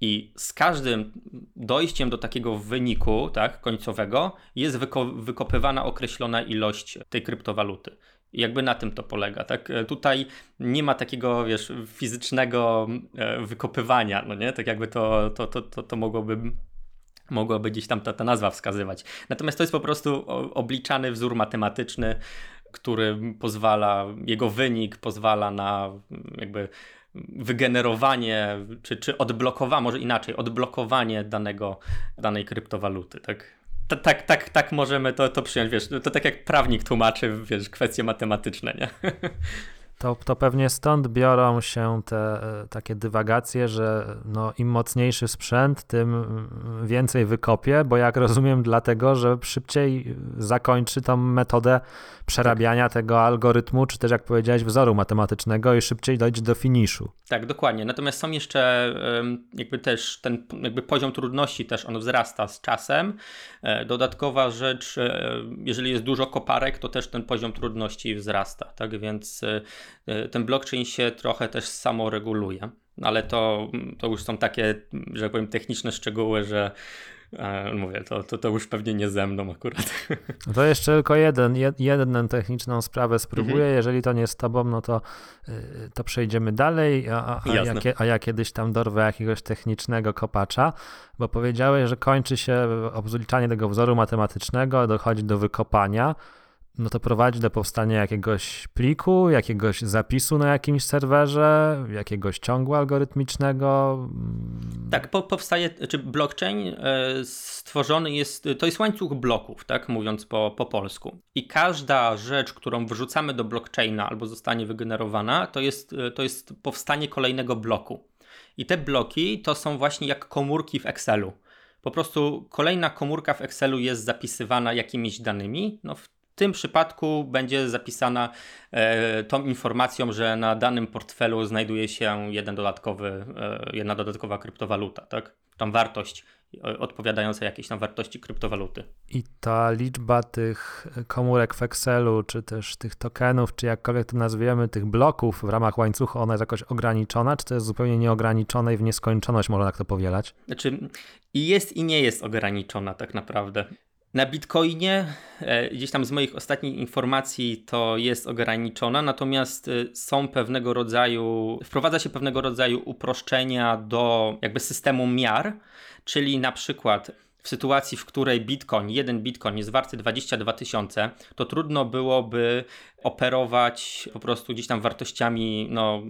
I z każdym dojściem do takiego wyniku tak, końcowego jest wyko- wykopywana określona ilość tej kryptowaluty. I jakby na tym to polega. Tak? E, Tutaj nie ma takiego, wiesz, fizycznego e, wykopywania, no nie? Tak jakby to, to, to, to, to mogłoby mogłaby gdzieś tam ta, ta nazwa wskazywać. Natomiast to jest po prostu obliczany wzór matematyczny, który pozwala, jego wynik pozwala na jakby wygenerowanie, czy, czy odblokowanie, może inaczej, odblokowanie danego, danej kryptowaluty, tak? Ta- Tak, tak, tak możemy to, to przyjąć, wiesz, to tak jak prawnik tłumaczy, wiesz, kwestie matematyczne, nie? To, to pewnie stąd biorą się te e, takie dywagacje, że no, im mocniejszy sprzęt, tym mm, więcej wykopie, bo jak rozumiem, dlatego, że szybciej zakończy tą metodę przerabiania tak. tego algorytmu, czy też jak powiedziałeś, wzoru matematycznego i szybciej dojdzie do finiszu. Tak, dokładnie. Natomiast są jeszcze jakby też ten jakby poziom trudności też on wzrasta z czasem. E, dodatkowa rzecz, e, jeżeli jest dużo koparek, to też ten poziom trudności wzrasta, tak? Więc ten blockchain się trochę też samoreguluje. Ale to, to już są takie, że tak powiem, techniczne szczegóły, że mówię, to, to, to już pewnie nie ze mną akurat. To jeszcze tylko jeden, jed, jedną techniczną sprawę spróbuję. Mhm. Jeżeli to nie z tobą, no to, y, to przejdziemy dalej, a, a, ja, a ja kiedyś tam dorwę jakiegoś technicznego kopacza, bo powiedziałeś, że kończy się obzliczanie tego wzoru matematycznego, dochodzi do wykopania no to prowadzi do powstania jakiegoś pliku, jakiegoś zapisu na jakimś serwerze, jakiegoś ciągu algorytmicznego. Tak, po, powstaje, czy blockchain e, stworzony jest, to jest łańcuch bloków, tak mówiąc po, po polsku. I każda rzecz, którą wrzucamy do blockchaina albo zostanie wygenerowana, to jest, e, to jest powstanie kolejnego bloku. I te bloki to są właśnie jak komórki w Excelu. Po prostu kolejna komórka w Excelu jest zapisywana jakimiś danymi. No w tym przypadku będzie zapisana e, tą informacją, że na danym portfelu znajduje się jeden dodatkowy, e, jedna dodatkowa kryptowaluta, tak? Tam wartość e, odpowiadająca jakiejś tam wartości kryptowaluty. I ta liczba tych komórek w Excelu, czy też tych tokenów, czy jakkolwiek to nazwiemy, tych bloków w ramach łańcucha, ona jest jakoś ograniczona, czy to jest zupełnie nieograniczone i w nieskończoność można tak to powielać? Znaczy, i jest i nie jest ograniczona tak naprawdę. Na Bitcoinie, e, gdzieś tam z moich ostatnich informacji, to jest ograniczona, natomiast e, są pewnego rodzaju, wprowadza się pewnego rodzaju uproszczenia do jakby systemu miar, czyli na przykład w sytuacji, w której bitcoin, jeden bitcoin jest warty 22 tysiące, to trudno byłoby operować po prostu gdzieś tam wartościami, no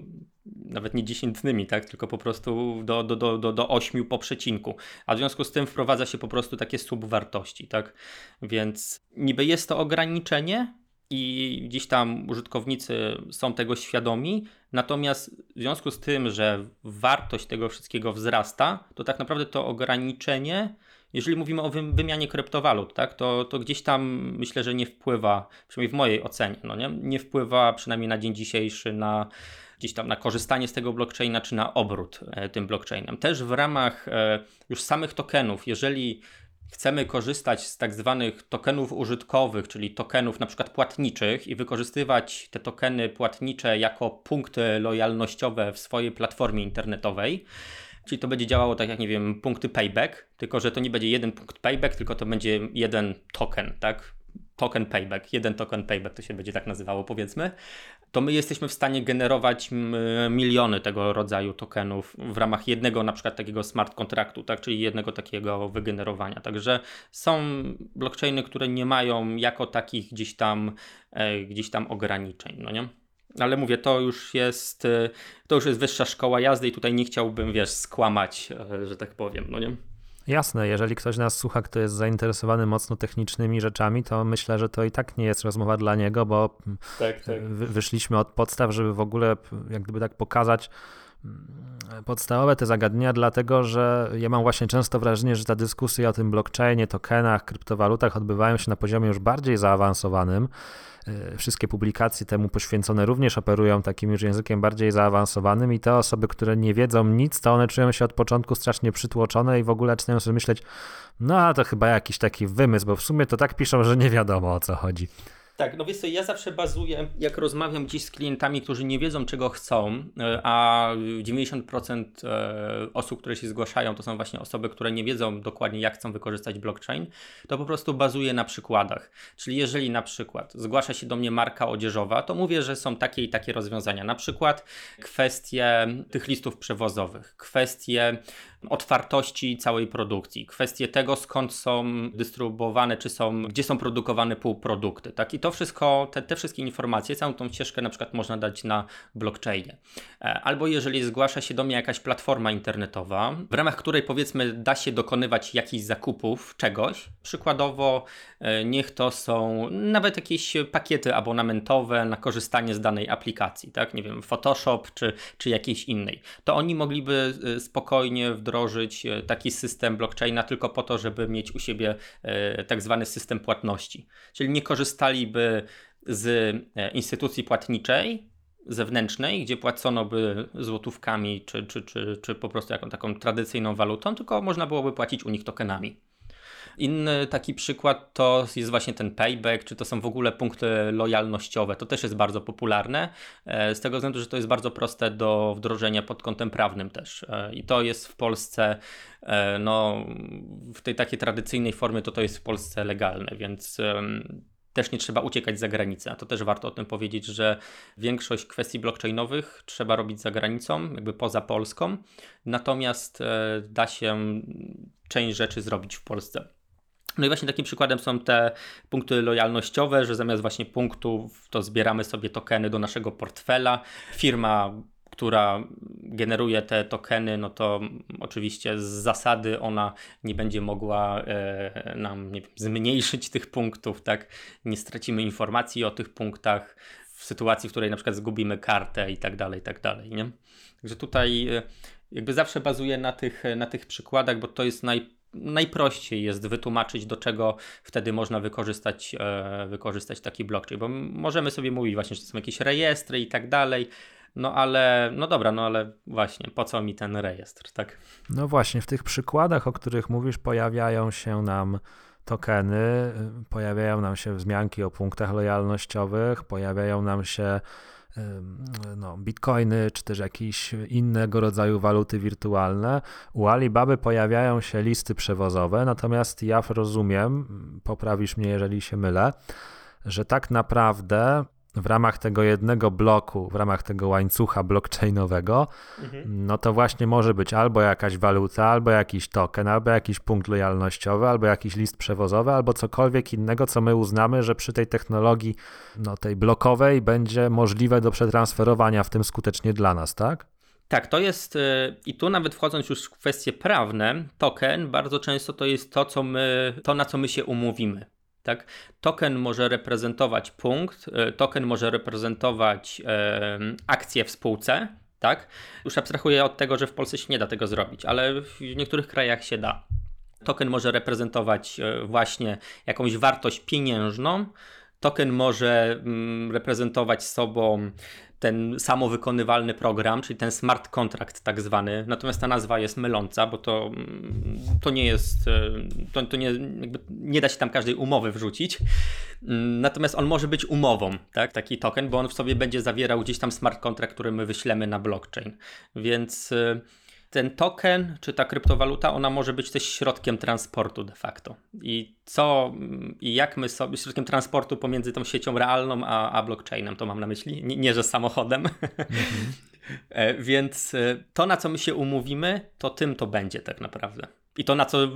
nawet nie dziesiętnymi, tak, tylko po prostu do, do, do, do, do 8 po przecinku. A w związku z tym wprowadza się po prostu takie subwartości, tak. Więc niby jest to ograniczenie, i gdzieś tam użytkownicy są tego świadomi. Natomiast w związku z tym, że wartość tego wszystkiego wzrasta, to tak naprawdę to ograniczenie jeżeli mówimy o wymianie kryptowalut, tak, to, to gdzieś tam myślę, że nie wpływa, przynajmniej w mojej ocenie, no nie, nie wpływa przynajmniej na dzień dzisiejszy na gdzieś tam na korzystanie z tego blockchaina czy na obrót e, tym blockchainem. Też w ramach e, już samych tokenów, jeżeli chcemy korzystać z tak zwanych tokenów użytkowych, czyli tokenów na przykład płatniczych i wykorzystywać te tokeny płatnicze jako punkty lojalnościowe w swojej platformie internetowej, Czyli to będzie działało tak jak, nie wiem, punkty payback, tylko że to nie będzie jeden punkt payback, tylko to będzie jeden token, tak? Token payback, jeden token payback to się będzie tak nazywało, powiedzmy. To my jesteśmy w stanie generować miliony tego rodzaju tokenów w ramach jednego na przykład takiego smart kontraktu, tak? Czyli jednego takiego wygenerowania. Także są blockchainy, które nie mają jako takich gdzieś tam, e, gdzieś tam ograniczeń, no nie? Ale mówię, to już jest y, to już jest wyższa szkoła jazdy i tutaj nie chciałbym, wiesz, skłamać, e, że tak powiem, no nie? Jasne, jeżeli ktoś nas słucha, kto jest zainteresowany mocno technicznymi rzeczami, to myślę, że to i tak nie jest rozmowa dla niego, bo tak, tak. wyszliśmy od podstaw, żeby w ogóle jak gdyby tak pokazać mm, podstawowe te zagadnienia, dlatego że ja mam właśnie często wrażenie, że ta dyskusja o tym blockchainie, tokenach, kryptowalutach odbywają się na poziomie już bardziej zaawansowanym. E, wszystkie publikacje temu poświęcone również operują takim już językiem bardziej zaawansowanym i te osoby, które nie wiedzą nic, to one czują się od początku strasznie przytłoczone i w ogóle zaczynają sobie myśleć, no to chyba jakiś taki wymysł, bo w sumie to tak piszą, że nie wiadomo o co chodzi. Tak, no wiesz co, ja zawsze bazuję, jak rozmawiam dziś z klientami, którzy nie wiedzą czego chcą, e, a 90% e, osób, które się zgłaszają, to są właśnie osoby, które nie wiedzą dokładnie jak chcą wykorzystać blockchain, to po prostu bazuję na przykładach. Czyli jeżeli na przykład zgłasza się do mnie marka odzieżowa, to mówię, że są takie i takie rozwiązania. Na przykład kwestie tych listów przewozowych, kwestie otwartości całej produkcji, kwestie tego skąd są dystrybuowane, czy są, gdzie są produkowane półprodukty, tak? I to wszystko, te, te wszystkie informacje, całą tą ścieżkę na przykład można dać na blockchainie. E, albo jeżeli zgłasza się do mnie jakaś platforma internetowa, w ramach której powiedzmy da się dokonywać jakichś zakupów czegoś, przykładowo e, niech to są nawet jakieś pakiety abonamentowe na korzystanie z danej aplikacji, tak, nie wiem, Photoshop czy, czy jakiejś innej, to oni mogliby e, spokojnie wdrożyć taki system blockchaina tylko po to, żeby mieć u siebie tak zwany system płatności, czyli nie korzystaliby z instytucji płatniczej, zewnętrznej, gdzie płacono by złotówkami czy, czy, czy, czy po prostu jaką taką tradycyjną walutą, tylko można byłoby płacić u nich tokenami. Inny taki przykład to jest właśnie ten payback, czy to są w ogóle punkty lojalnościowe. To też jest bardzo popularne, e, z tego względu, że to jest bardzo proste do wdrożenia pod kątem prawnym też. E, I to jest w Polsce, e, no, w tej takiej tradycyjnej formie, to to jest w Polsce legalne, więc też nie trzeba uciekać za granicę. To też warto o tym powiedzieć, że większość kwestii blockchainowych trzeba robić za granicą, jakby poza Polską, natomiast da się część rzeczy zrobić w Polsce. No i właśnie takim przykładem są te punkty lojalnościowe, że zamiast właśnie punktów to zbieramy sobie tokeny do naszego portfela. Firma która generuje te tokeny, no to oczywiście z zasady ona nie będzie mogła e, nam wiem, zmniejszyć tych punktów, tak? Nie stracimy informacji o tych punktach w sytuacji, w której na przykład zgubimy kartę i tak dalej, i tak dalej, nie? Także tutaj e, jakby zawsze bazuję na tych, na tych przykładach, bo to jest naj, najprościej jest wytłumaczyć, do czego wtedy można wykorzystać, e, wykorzystać taki blockchain, bo możemy sobie mówić właśnie, że to są jakieś rejestry i tak dalej, no ale, no dobra, no ale właśnie, po co mi ten rejestr, tak? No właśnie, w tych przykładach, o których mówisz, pojawiają się nam tokeny, pojawiają nam się wzmianki o punktach lojalnościowych, pojawiają nam się no, bitcoiny, czy też jakieś innego rodzaju waluty wirtualne. U Alibaby pojawiają się listy przewozowe, natomiast ja rozumiem, poprawisz mnie, jeżeli się mylę, że tak naprawdę w ramach tego jednego bloku, w ramach tego łańcucha blockchainowego, mhm. no to właśnie może być albo jakaś waluta, albo jakiś token, albo jakiś punkt lojalnościowy, albo jakiś list przewozowy, albo cokolwiek innego, co my uznamy, że przy tej technologii, no tej blokowej będzie możliwe do przetransferowania w tym skutecznie dla nas, tak? Tak, to jest y, i tu nawet wchodząc już w kwestie prawne, token bardzo często to jest to, co my, to na co my się umówimy. Tak? Token może reprezentować punkt, e, token może reprezentować e, akcję w spółce. Tak? Już abstrahuję od tego, że w Polsce się nie da tego zrobić, ale w niektórych krajach się da. Token może reprezentować e, właśnie jakąś wartość pieniężną. Token może mm, reprezentować sobą ten samowykonywalny program, czyli ten smart contract tak zwany. Natomiast ta nazwa jest myląca, bo to, to nie jest, e, to, to nie, nie da się tam każdej umowy wrzucić. Natomiast on może być umową, tak? taki token, bo on w sobie będzie zawierał gdzieś tam smart contract, który my wyślemy na blockchain. Więc e, ten token, czy ta kryptowaluta, ona może być też środkiem transportu de facto. I co i jak my sobie, środkiem transportu pomiędzy tą siecią realną a, a blockchainem, to mam na myśli, nie, nie że samochodem. Mhm. Więc e, to, na co my się umówimy, to tym to będzie tak naprawdę. I to na co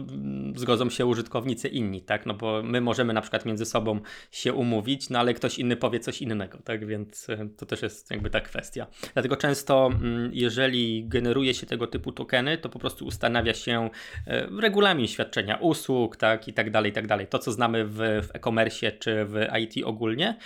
zgodzą się użytkownicy inni, tak? No bo my możemy na przykład między sobą się umówić, no ale ktoś inny powie coś innego, tak? Więc e, to też jest jakby ta kwestia. Dlatego często, mm, jeżeli generuje się tego typu tokeny, to po prostu ustanawia się e, regulamin świadczenia usług, tak? I tak dalej, i tak dalej. To, co znamy w, w e-commerce czy w IT ogólnie.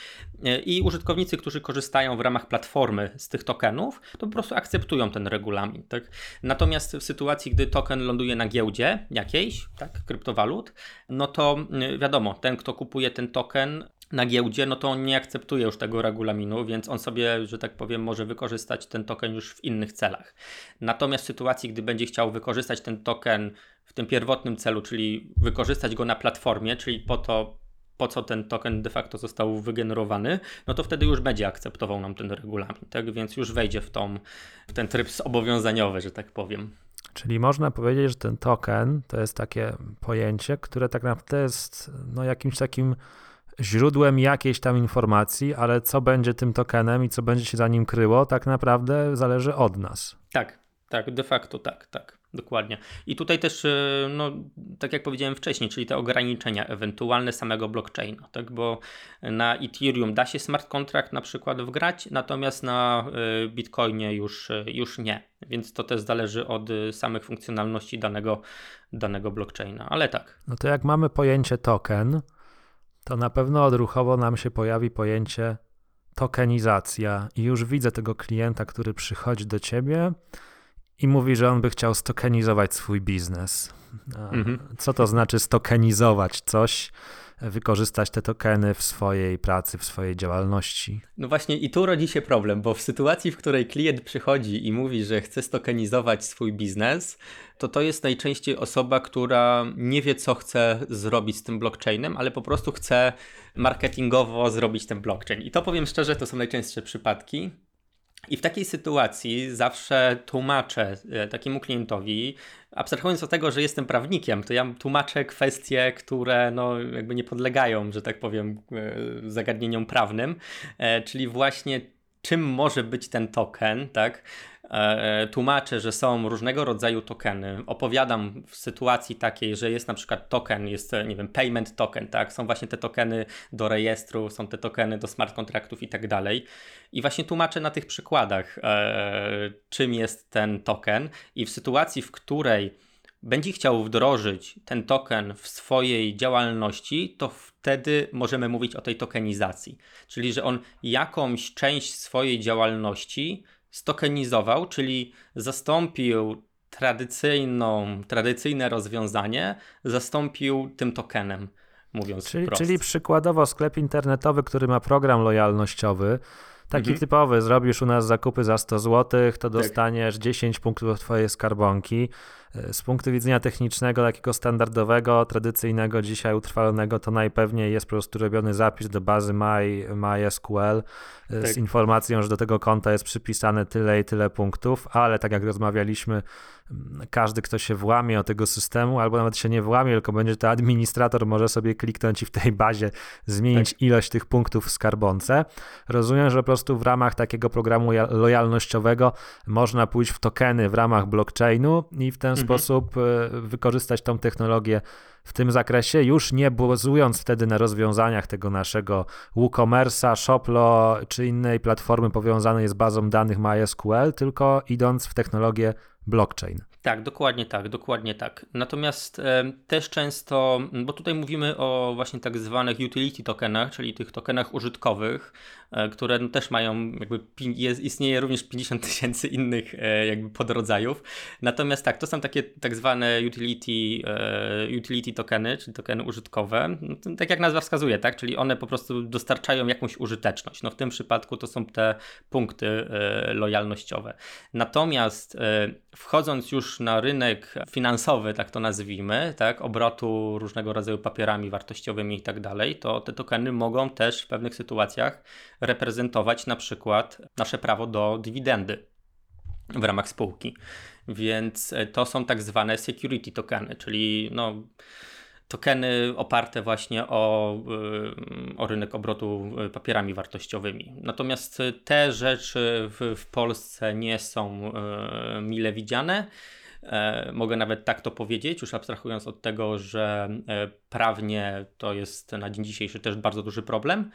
E, I użytkownicy, którzy korzystają w ramach platformy z tych tokenów, to po prostu akceptują ten regulamin, tak? Natomiast w sytuacji, gdy token ląduje na giełdzie, jakiejś, tak, kryptowalut, no to y, wiadomo, ten, kto kupuje ten token na giełdzie, no to on nie akceptuje już tego regulaminu, więc on sobie, że tak powiem, może wykorzystać ten token już w innych celach. Natomiast w sytuacji, gdy będzie chciał wykorzystać ten token w tym pierwotnym celu, czyli wykorzystać go na platformie, czyli po to, po co ten token de facto został wygenerowany, no to wtedy już będzie akceptował nam ten regulamin, tak? Więc już wejdzie w, tą, w ten tryb zobowiązaniowy, że tak powiem. Czyli można powiedzieć, że ten token to jest takie pojęcie, które tak naprawdę jest no, jakimś takim źródłem jakiejś tam informacji, ale co będzie tym tokenem i co będzie się za nim kryło, tak naprawdę zależy od nas. Tak, tak, de facto tak, tak. Dokładnie. I tutaj też, y, no, tak jak powiedziałem wcześniej, czyli te ograniczenia ewentualne samego blockchaina, tak? bo na Ethereum da się smart contract na przykład wgrać, natomiast na y, Bitcoinie już, y, już nie. Więc to też zależy od samych funkcjonalności danego, danego blockchaina, ale tak. No to jak mamy pojęcie token, to na pewno odruchowo nam się pojawi pojęcie tokenizacja i już widzę tego klienta, który przychodzi do ciebie i mówi, że on by chciał stokenizować swój biznes. Mhm. Co to znaczy stokenizować coś? wykorzystać te tokeny w swojej pracy, w swojej działalności. No właśnie i tu rodzi się problem, bo w sytuacji, w której klient przychodzi i mówi, że chce stokenizować swój biznes, to to jest najczęściej osoba, która nie wie, co chce zrobić z tym blockchainem, ale po prostu chce marketingowo zrobić ten blockchain. I to powiem szczerze, to są najczęstsze przypadki. I w takiej sytuacji zawsze tłumaczę e, takiemu klientowi, abstrahując od tego, że jestem prawnikiem, to ja tłumaczę kwestie, które no, jakby nie podlegają, że tak powiem, e, zagadnieniom prawnym, e, czyli właśnie czym może być ten token, tak? E, tłumaczę, że są różnego rodzaju tokeny, opowiadam w sytuacji takiej, że jest na przykład token, jest, nie wiem, payment token, tak? Są właśnie te tokeny do rejestru, są te tokeny do smart kontraktów i tak dalej. I właśnie tłumaczę na tych przykładach, e, czym jest ten token i w sytuacji, w której będzie chciał wdrożyć ten token w swojej działalności, to wtedy możemy mówić o tej tokenizacji. Czyli, że on jakąś część swojej działalności stokenizował, czyli zastąpił tradycyjną, tradycyjne rozwiązanie, zastąpił tym tokenem, mówiąc czyli, wprost. Czyli przykładowo sklep internetowy, który ma program lojalnościowy, Taki mhm. typowy, zrobisz u nas zakupy za 100 zł, to tak. dostaniesz tak. 10 punktów twojej skarbonki. E, z punktu widzenia technicznego, takiego standardowego, tradycyjnego, dzisiaj utrwalonego, to najpewniej jest po prostu robiony zapis do bazy My, MySQL e, tak. z informacją, że do tego konta jest przypisane tyle i tyle punktów, ale tak jak rozmawialiśmy, każdy, kto się włamie o tego systemu, albo nawet się nie włamie, tylko będzie to administrator, może sobie kliknąć i w tej bazie zmienić tak. ilość tych punktów w skarbonce. Rozumiem, że po prostu w ramach takiego programu lojalnościowego można pójść w tokeny w ramach blockchainu i w ten mhm. sposób e, wykorzystać tą technologię w tym zakresie, już nie bazując wtedy na rozwiązaniach tego naszego WooCommerce'a, Shoplo czy innej platformy powiązanej z bazą danych MySQL, tylko idąc w technologię blockchain. Tak, dokładnie tak, dokładnie tak. Natomiast e, też często, bo tutaj mówimy o właśnie tak zwanych utility tokenach, czyli tych tokenach użytkowych, które no też mają, jakby jest, istnieje również 50 tysięcy innych e, jakby podrodzajów. Natomiast tak, to są takie tak zwane utility, e, utility tokeny, czyli tokeny użytkowe, no, tak jak nazwa wskazuje, tak, czyli one po prostu dostarczają jakąś użyteczność. No w tym przypadku to są te punkty e, lojalnościowe. Natomiast e, wchodząc już na rynek finansowy, tak to nazwijmy, tak, obrotu różnego rodzaju papierami wartościowymi i tak dalej, to te tokeny mogą też w pewnych sytuacjach reprezentować na przykład nasze prawo do dywidendy w ramach spółki. Więc e, to są tak zwane security tokeny, czyli no, tokeny oparte właśnie o, e, o rynek obrotu e, papierami wartościowymi. Natomiast te rzeczy w, w Polsce nie są mile widziane. Mogę nawet tak to powiedzieć, już abstrahując od tego, że prawnie to jest na dzień dzisiejszy też bardzo duży problem.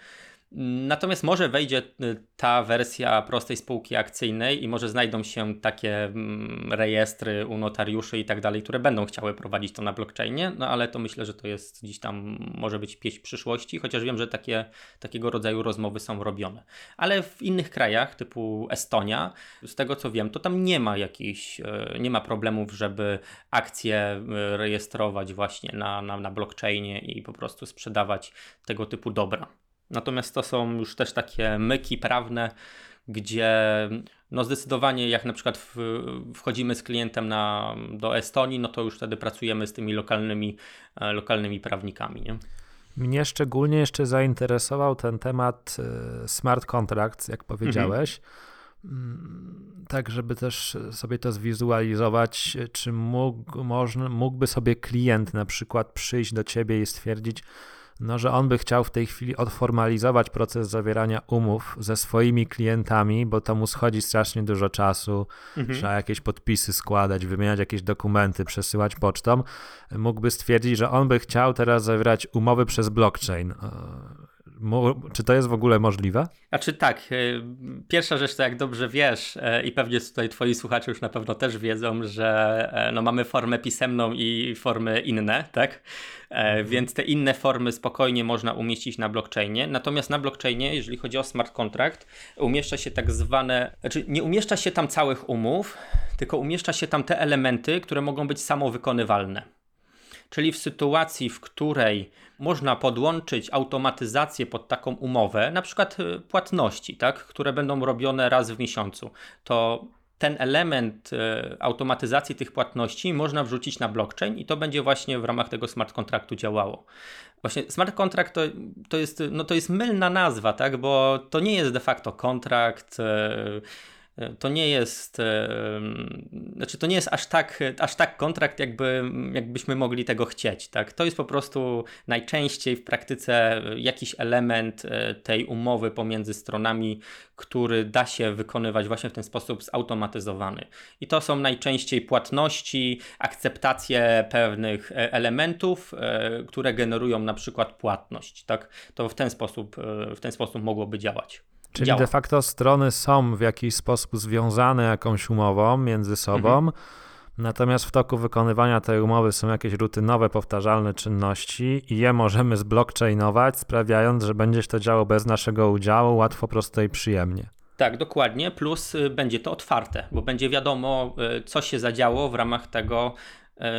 Natomiast może wejdzie y, ta wersja prostej spółki akcyjnej i może znajdą się takie mm, rejestry u notariuszy i tak dalej, które będą chciały prowadzić to na blockchainie, no ale to myślę, że to jest gdzieś tam może być pieśń przyszłości, chociaż wiem, że takie, takiego rodzaju rozmowy są robione. Ale w innych krajach, typu Estonia, z tego co wiem, to tam nie ma jakichś, e, nie ma problemów, żeby akcje e, rejestrować właśnie na, na, na blockchainie i po prostu sprzedawać tego typu dobra. Natomiast to są już też takie myki prawne, gdzie no zdecydowanie jak na przykład w, wchodzimy z klientem na, do Estonii, no to już wtedy pracujemy z tymi lokalnymi, e, lokalnymi prawnikami. Nie? Mnie szczególnie jeszcze zainteresował ten temat e, smart contracts, jak powiedziałeś. Mhm. Tak, żeby też sobie to zwizualizować, czy mógł, można, mógłby sobie klient na przykład przyjść do ciebie i stwierdzić, no, że on by chciał w tej chwili odformalizować proces zawierania umów ze swoimi klientami, bo to mu schodzi strasznie dużo czasu, mhm. trzeba jakieś podpisy składać, wymieniać jakieś dokumenty, przesyłać pocztą. Mógłby stwierdzić, że on by chciał teraz zawierać umowy przez blockchain. E, czy to jest w ogóle możliwe? A czy tak, e, pierwsza rzecz to jak dobrze wiesz e, i pewnie tutaj twoi słuchacze już na pewno też wiedzą, że e, no mamy formę pisemną i formy inne, tak? Mhm. Więc te inne formy spokojnie można umieścić na blockchainie. Natomiast na blockchainie, jeżeli chodzi o smart contract, umieszcza się tak zwane, znaczy nie umieszcza się tam całych umów, tylko umieszcza się tam te elementy, które mogą być samowykonywalne. Czyli w sytuacji, w której można podłączyć automatyzację pod taką umowę, na przykład y, płatności, tak, które będą robione raz w miesiącu, to ten element y, automatyzacji tych płatności można wrzucić na blockchain i to będzie właśnie w ramach tego smart kontraktu działało. Właśnie smart contract to, to, jest, no to jest mylna nazwa, tak? bo to nie jest de facto kontrakt. Y, to nie jest, znaczy to nie jest aż tak, aż tak kontrakt, jakby, jakbyśmy mogli tego chcieć. Tak? To jest po prostu najczęściej w praktyce jakiś element e, tej umowy pomiędzy stronami, który da się wykonywać właśnie w ten sposób zautomatyzowany. I to są najczęściej płatności, akceptacje pewnych e, elementów, e, które generują na przykład płatność. Tak? To w ten sposób, w ten sposób mogłoby działać. Czyli działa. de facto strony są w jakiś sposób związane jakąś umową między sobą, mhm. natomiast w toku wykonywania tej umowy są jakieś rutynowe, powtarzalne czynności i je możemy zblockchainować, sprawiając, że będzie to działo bez naszego udziału, łatwo, prosto i przyjemnie. Tak, dokładnie. Plus y, będzie to otwarte, bo będzie wiadomo, y, co się zadziało w ramach tego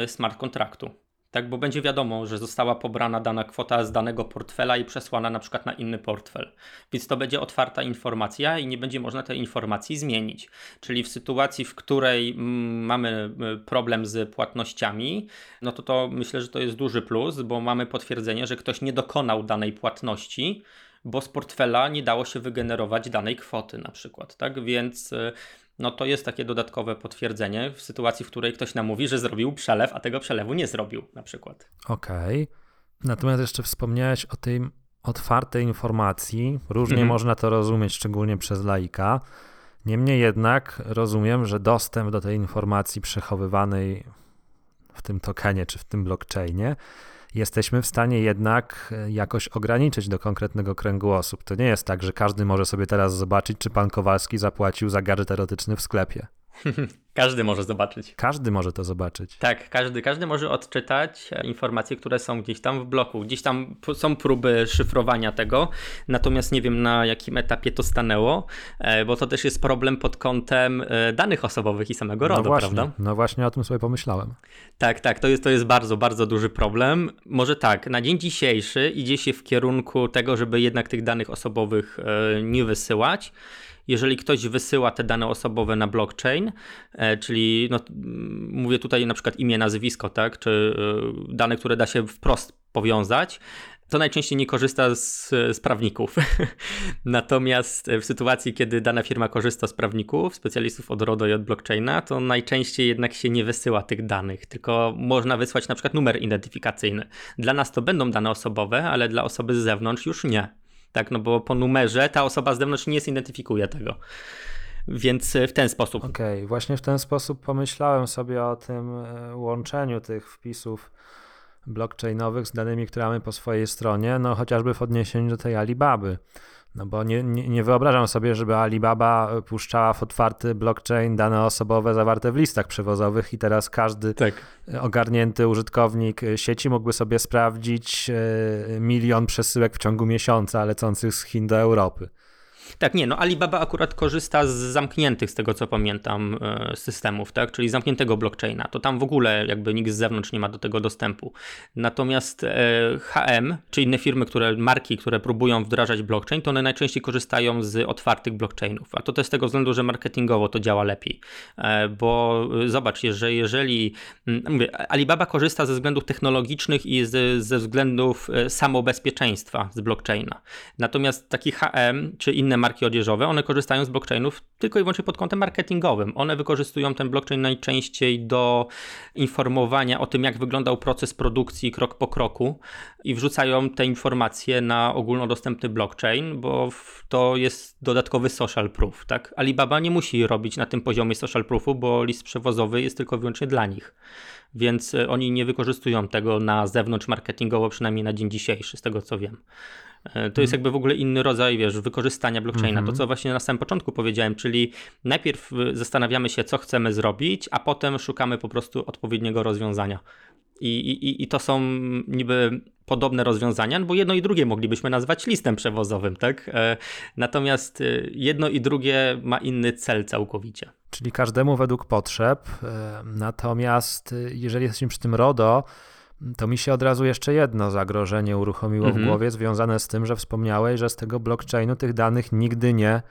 y, smart kontraktu tak, bo będzie wiadomo, że została pobrana dana kwota z danego portfela i przesłana na przykład na inny portfel. Więc to będzie otwarta informacja i nie będzie można tej informacji zmienić. Czyli w sytuacji, w której mm, mamy y, problem z płatnościami, no to to myślę, że to jest duży plus, bo mamy potwierdzenie, że ktoś nie dokonał danej płatności, bo z portfela nie dało się wygenerować danej kwoty na przykład, tak? Więc y, no to jest takie dodatkowe potwierdzenie w sytuacji, w której ktoś nam mówi, że zrobił przelew, a tego przelewu nie zrobił na przykład. Okej. Okay. Natomiast jeszcze wspomniałeś o tej otwartej informacji. Różnie mhm. można to rozumieć, szczególnie przez laika. Niemniej jednak rozumiem, że dostęp do tej informacji przechowywanej w tym tokenie czy w tym blockchainie jesteśmy w stanie jednak e, jakoś ograniczyć do konkretnego kręgu osób. To nie jest tak, że każdy może sobie teraz zobaczyć, czy pan Kowalski zapłacił za gadżet erotyczny w sklepie. Każdy może zobaczyć. Każdy może to zobaczyć. Tak, każdy, każdy może odczytać e, informacje, które są gdzieś tam w bloku. Gdzieś tam są próby szyfrowania tego, natomiast nie wiem na jakim etapie to stanęło, e, bo to też jest problem pod kątem e, danych osobowych i samego no RODO, właśnie, prawda? No właśnie o tym sobie pomyślałem. Tak, tak, to jest, to jest bardzo, bardzo duży problem. Może tak, na dzień dzisiejszy idzie się w kierunku tego, żeby jednak tych danych osobowych nie wysyłać jeżeli ktoś wysyła te dane osobowe na blockchain, czyli no, mówię tutaj na przykład imię, nazwisko, tak, czy e, dane, które da się wprost powiązać, to najczęściej nie korzysta z, z prawników. Natomiast w sytuacji, kiedy dana firma korzysta z prawników, specjalistów od RODO i od blockchaina, to najczęściej jednak się nie wysyła tych danych, tylko można wysłać na przykład numer identyfikacyjny. Dla nas to będą dane osobowe, ale dla osoby z zewnątrz już nie tak, no bo po numerze ta osoba z zewnątrz nie zidentyfikuje tego. Więc e, w ten sposób. Okej, okay. właśnie w ten sposób pomyślałem sobie o tym e, łączeniu tych wpisów blockchainowych z danymi, które mamy po swojej stronie, no chociażby w odniesieniu do tej Alibaby. No bo nie, nie, nie, wyobrażam sobie, żeby Alibaba puszczała w otwarty blockchain dane osobowe zawarte w listach przewozowych i teraz każdy tak. ogarnięty użytkownik sieci mógłby sobie sprawdzić e, milion przesyłek w ciągu miesiąca lecących z Chin do Europy. Tak, nie, no Alibaba akurat korzysta z zamkniętych, z tego co pamiętam, e, systemów, tak, czyli zamkniętego blockchaina. To tam w ogóle jakby nikt z zewnątrz nie ma do tego dostępu. Natomiast e, HM, czy inne firmy, które, marki, które próbują wdrażać blockchain, to one najczęściej korzystają z otwartych blockchainów. A to też z tego względu, że marketingowo to działa lepiej. E, bo zobacz, że jeżeli, mm, mówię, Alibaba korzysta ze względów technologicznych i ze względów samobezpieczeństwa z blockchaina. Natomiast taki HM, czy inne marki odzieżowe, one korzystają z blockchainów tylko i wyłącznie pod kątem marketingowym. One wykorzystują ten blockchain najczęściej do informowania o tym, jak wyglądał proces produkcji krok po kroku i wrzucają te informacje na ogólnodostępny blockchain, bo to jest dodatkowy social proof. Tak? Alibaba nie musi robić na tym poziomie social proofu, bo list przewozowy jest tylko wyłącznie dla nich więc e, oni nie wykorzystują tego na zewnątrz marketingowo, przynajmniej na dzień dzisiejszy, z tego co wiem. E, to jest jakby w ogóle inny rodzaj, wiesz, wykorzystania blockchaina. To, co właśnie na samym początku powiedziałem, czyli najpierw e, zastanawiamy się, co chcemy zrobić, a potem szukamy po prostu odpowiedniego rozwiązania. I, i, I to są niby podobne rozwiązania, bo jedno i drugie moglibyśmy nazwać listem przewozowym, tak? Natomiast jedno i drugie ma inny cel całkowicie. Czyli każdemu według potrzeb. Natomiast jeżeli jesteśmy przy tym RODO, to mi się od razu jeszcze jedno zagrożenie uruchomiło mhm. w głowie, związane z tym, że wspomniałeś, że z tego blockchainu tych danych nigdy nie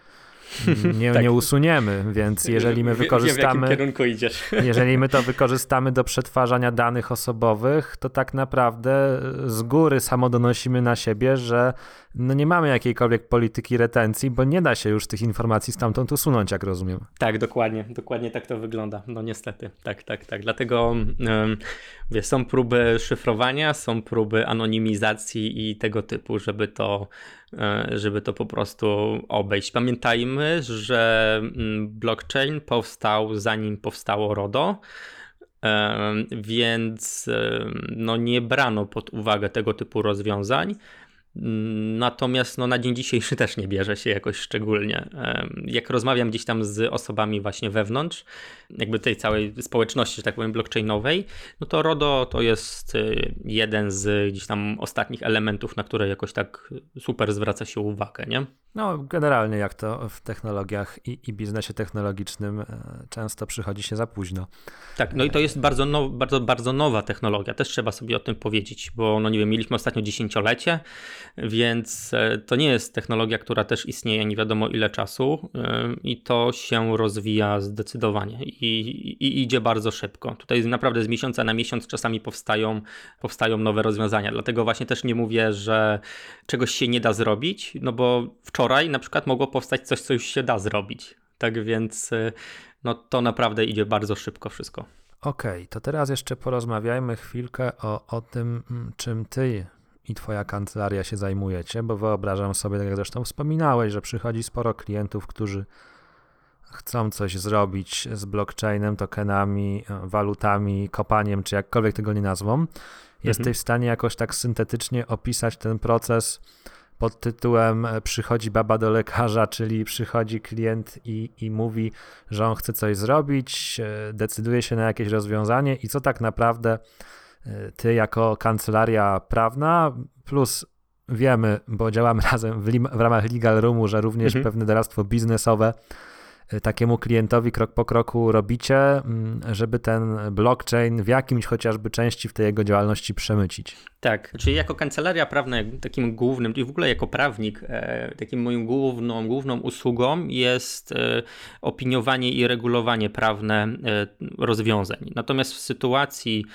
nie, tak. nie usuniemy, więc jeżeli my wykorzystamy. Wiem, w kierunku idziesz. Jeżeli my to wykorzystamy do przetwarzania danych osobowych, to tak naprawdę z góry samo donosimy na siebie, że no nie mamy jakiejkolwiek polityki retencji, bo nie da się już tych informacji stamtąd usunąć, jak rozumiem. Tak, dokładnie, dokładnie tak to wygląda. No niestety, tak, tak, tak. Dlatego wiesz, są próby szyfrowania, są próby anonimizacji i tego typu, żeby to E, żeby to po prostu obejść. Pamiętajmy, że mm, blockchain powstał zanim powstało RODO, e, więc e, no nie brano pod uwagę tego typu rozwiązań. Natomiast no, na dzień dzisiejszy też nie bierze się jakoś szczególnie. Jak rozmawiam gdzieś tam z osobami właśnie wewnątrz, jakby tej całej społeczności, że tak powiem, blockchainowej, no to RODO to jest y, jeden z gdzieś tam ostatnich elementów, na które jakoś tak super zwraca się uwagę, nie? No, generalnie jak to w technologiach i, i biznesie technologicznym e, często przychodzi się za późno. Tak, no i to jest bardzo, now, bardzo, bardzo nowa technologia, też trzeba sobie o tym powiedzieć, bo no nie wiem, mieliśmy ostatnio dziesięciolecie, więc e, to nie jest technologia, która też istnieje nie wiadomo ile czasu e, i to się rozwija zdecydowanie i, i idzie bardzo szybko. Tutaj naprawdę z miesiąca na miesiąc czasami powstają, powstają nowe rozwiązania, dlatego właśnie też nie mówię, że czegoś się nie da zrobić, no bo wczoraj na przykład mogło powstać coś, co już się da zrobić. Tak więc e, no to naprawdę idzie bardzo szybko wszystko. Okej, okay, to teraz jeszcze porozmawiajmy chwilkę o, o tym, mm, czym ty i Twoja kancelaria się zajmujecie, bo wyobrażam sobie, tak jak zresztą wspominałeś, że przychodzi sporo klientów, którzy chcą coś zrobić z blockchainem, tokenami, walutami, kopaniem, czy jakkolwiek tego nie nazwą. Jesteś mhm. w stanie jakoś tak syntetycznie opisać ten proces pod tytułem Przychodzi baba do lekarza, czyli przychodzi klient i, i mówi, że on chce coś zrobić, e, decyduje się na jakieś rozwiązanie i co tak naprawdę ty jako kancelaria prawna, plus wiemy, bo działamy razem w, w ramach Legal Roomu, że również mhm. pewne doradztwo biznesowe takiemu klientowi krok po kroku robicie, mm, żeby ten blockchain w jakimś chociażby części w tej jego działalności przemycić? Tak, czyli jako kancelaria prawna, takim głównym, i w ogóle jako prawnik, e, takim moją główną, główną usługą jest e, opiniowanie i regulowanie prawne e, rozwiązań. Natomiast w sytuacji,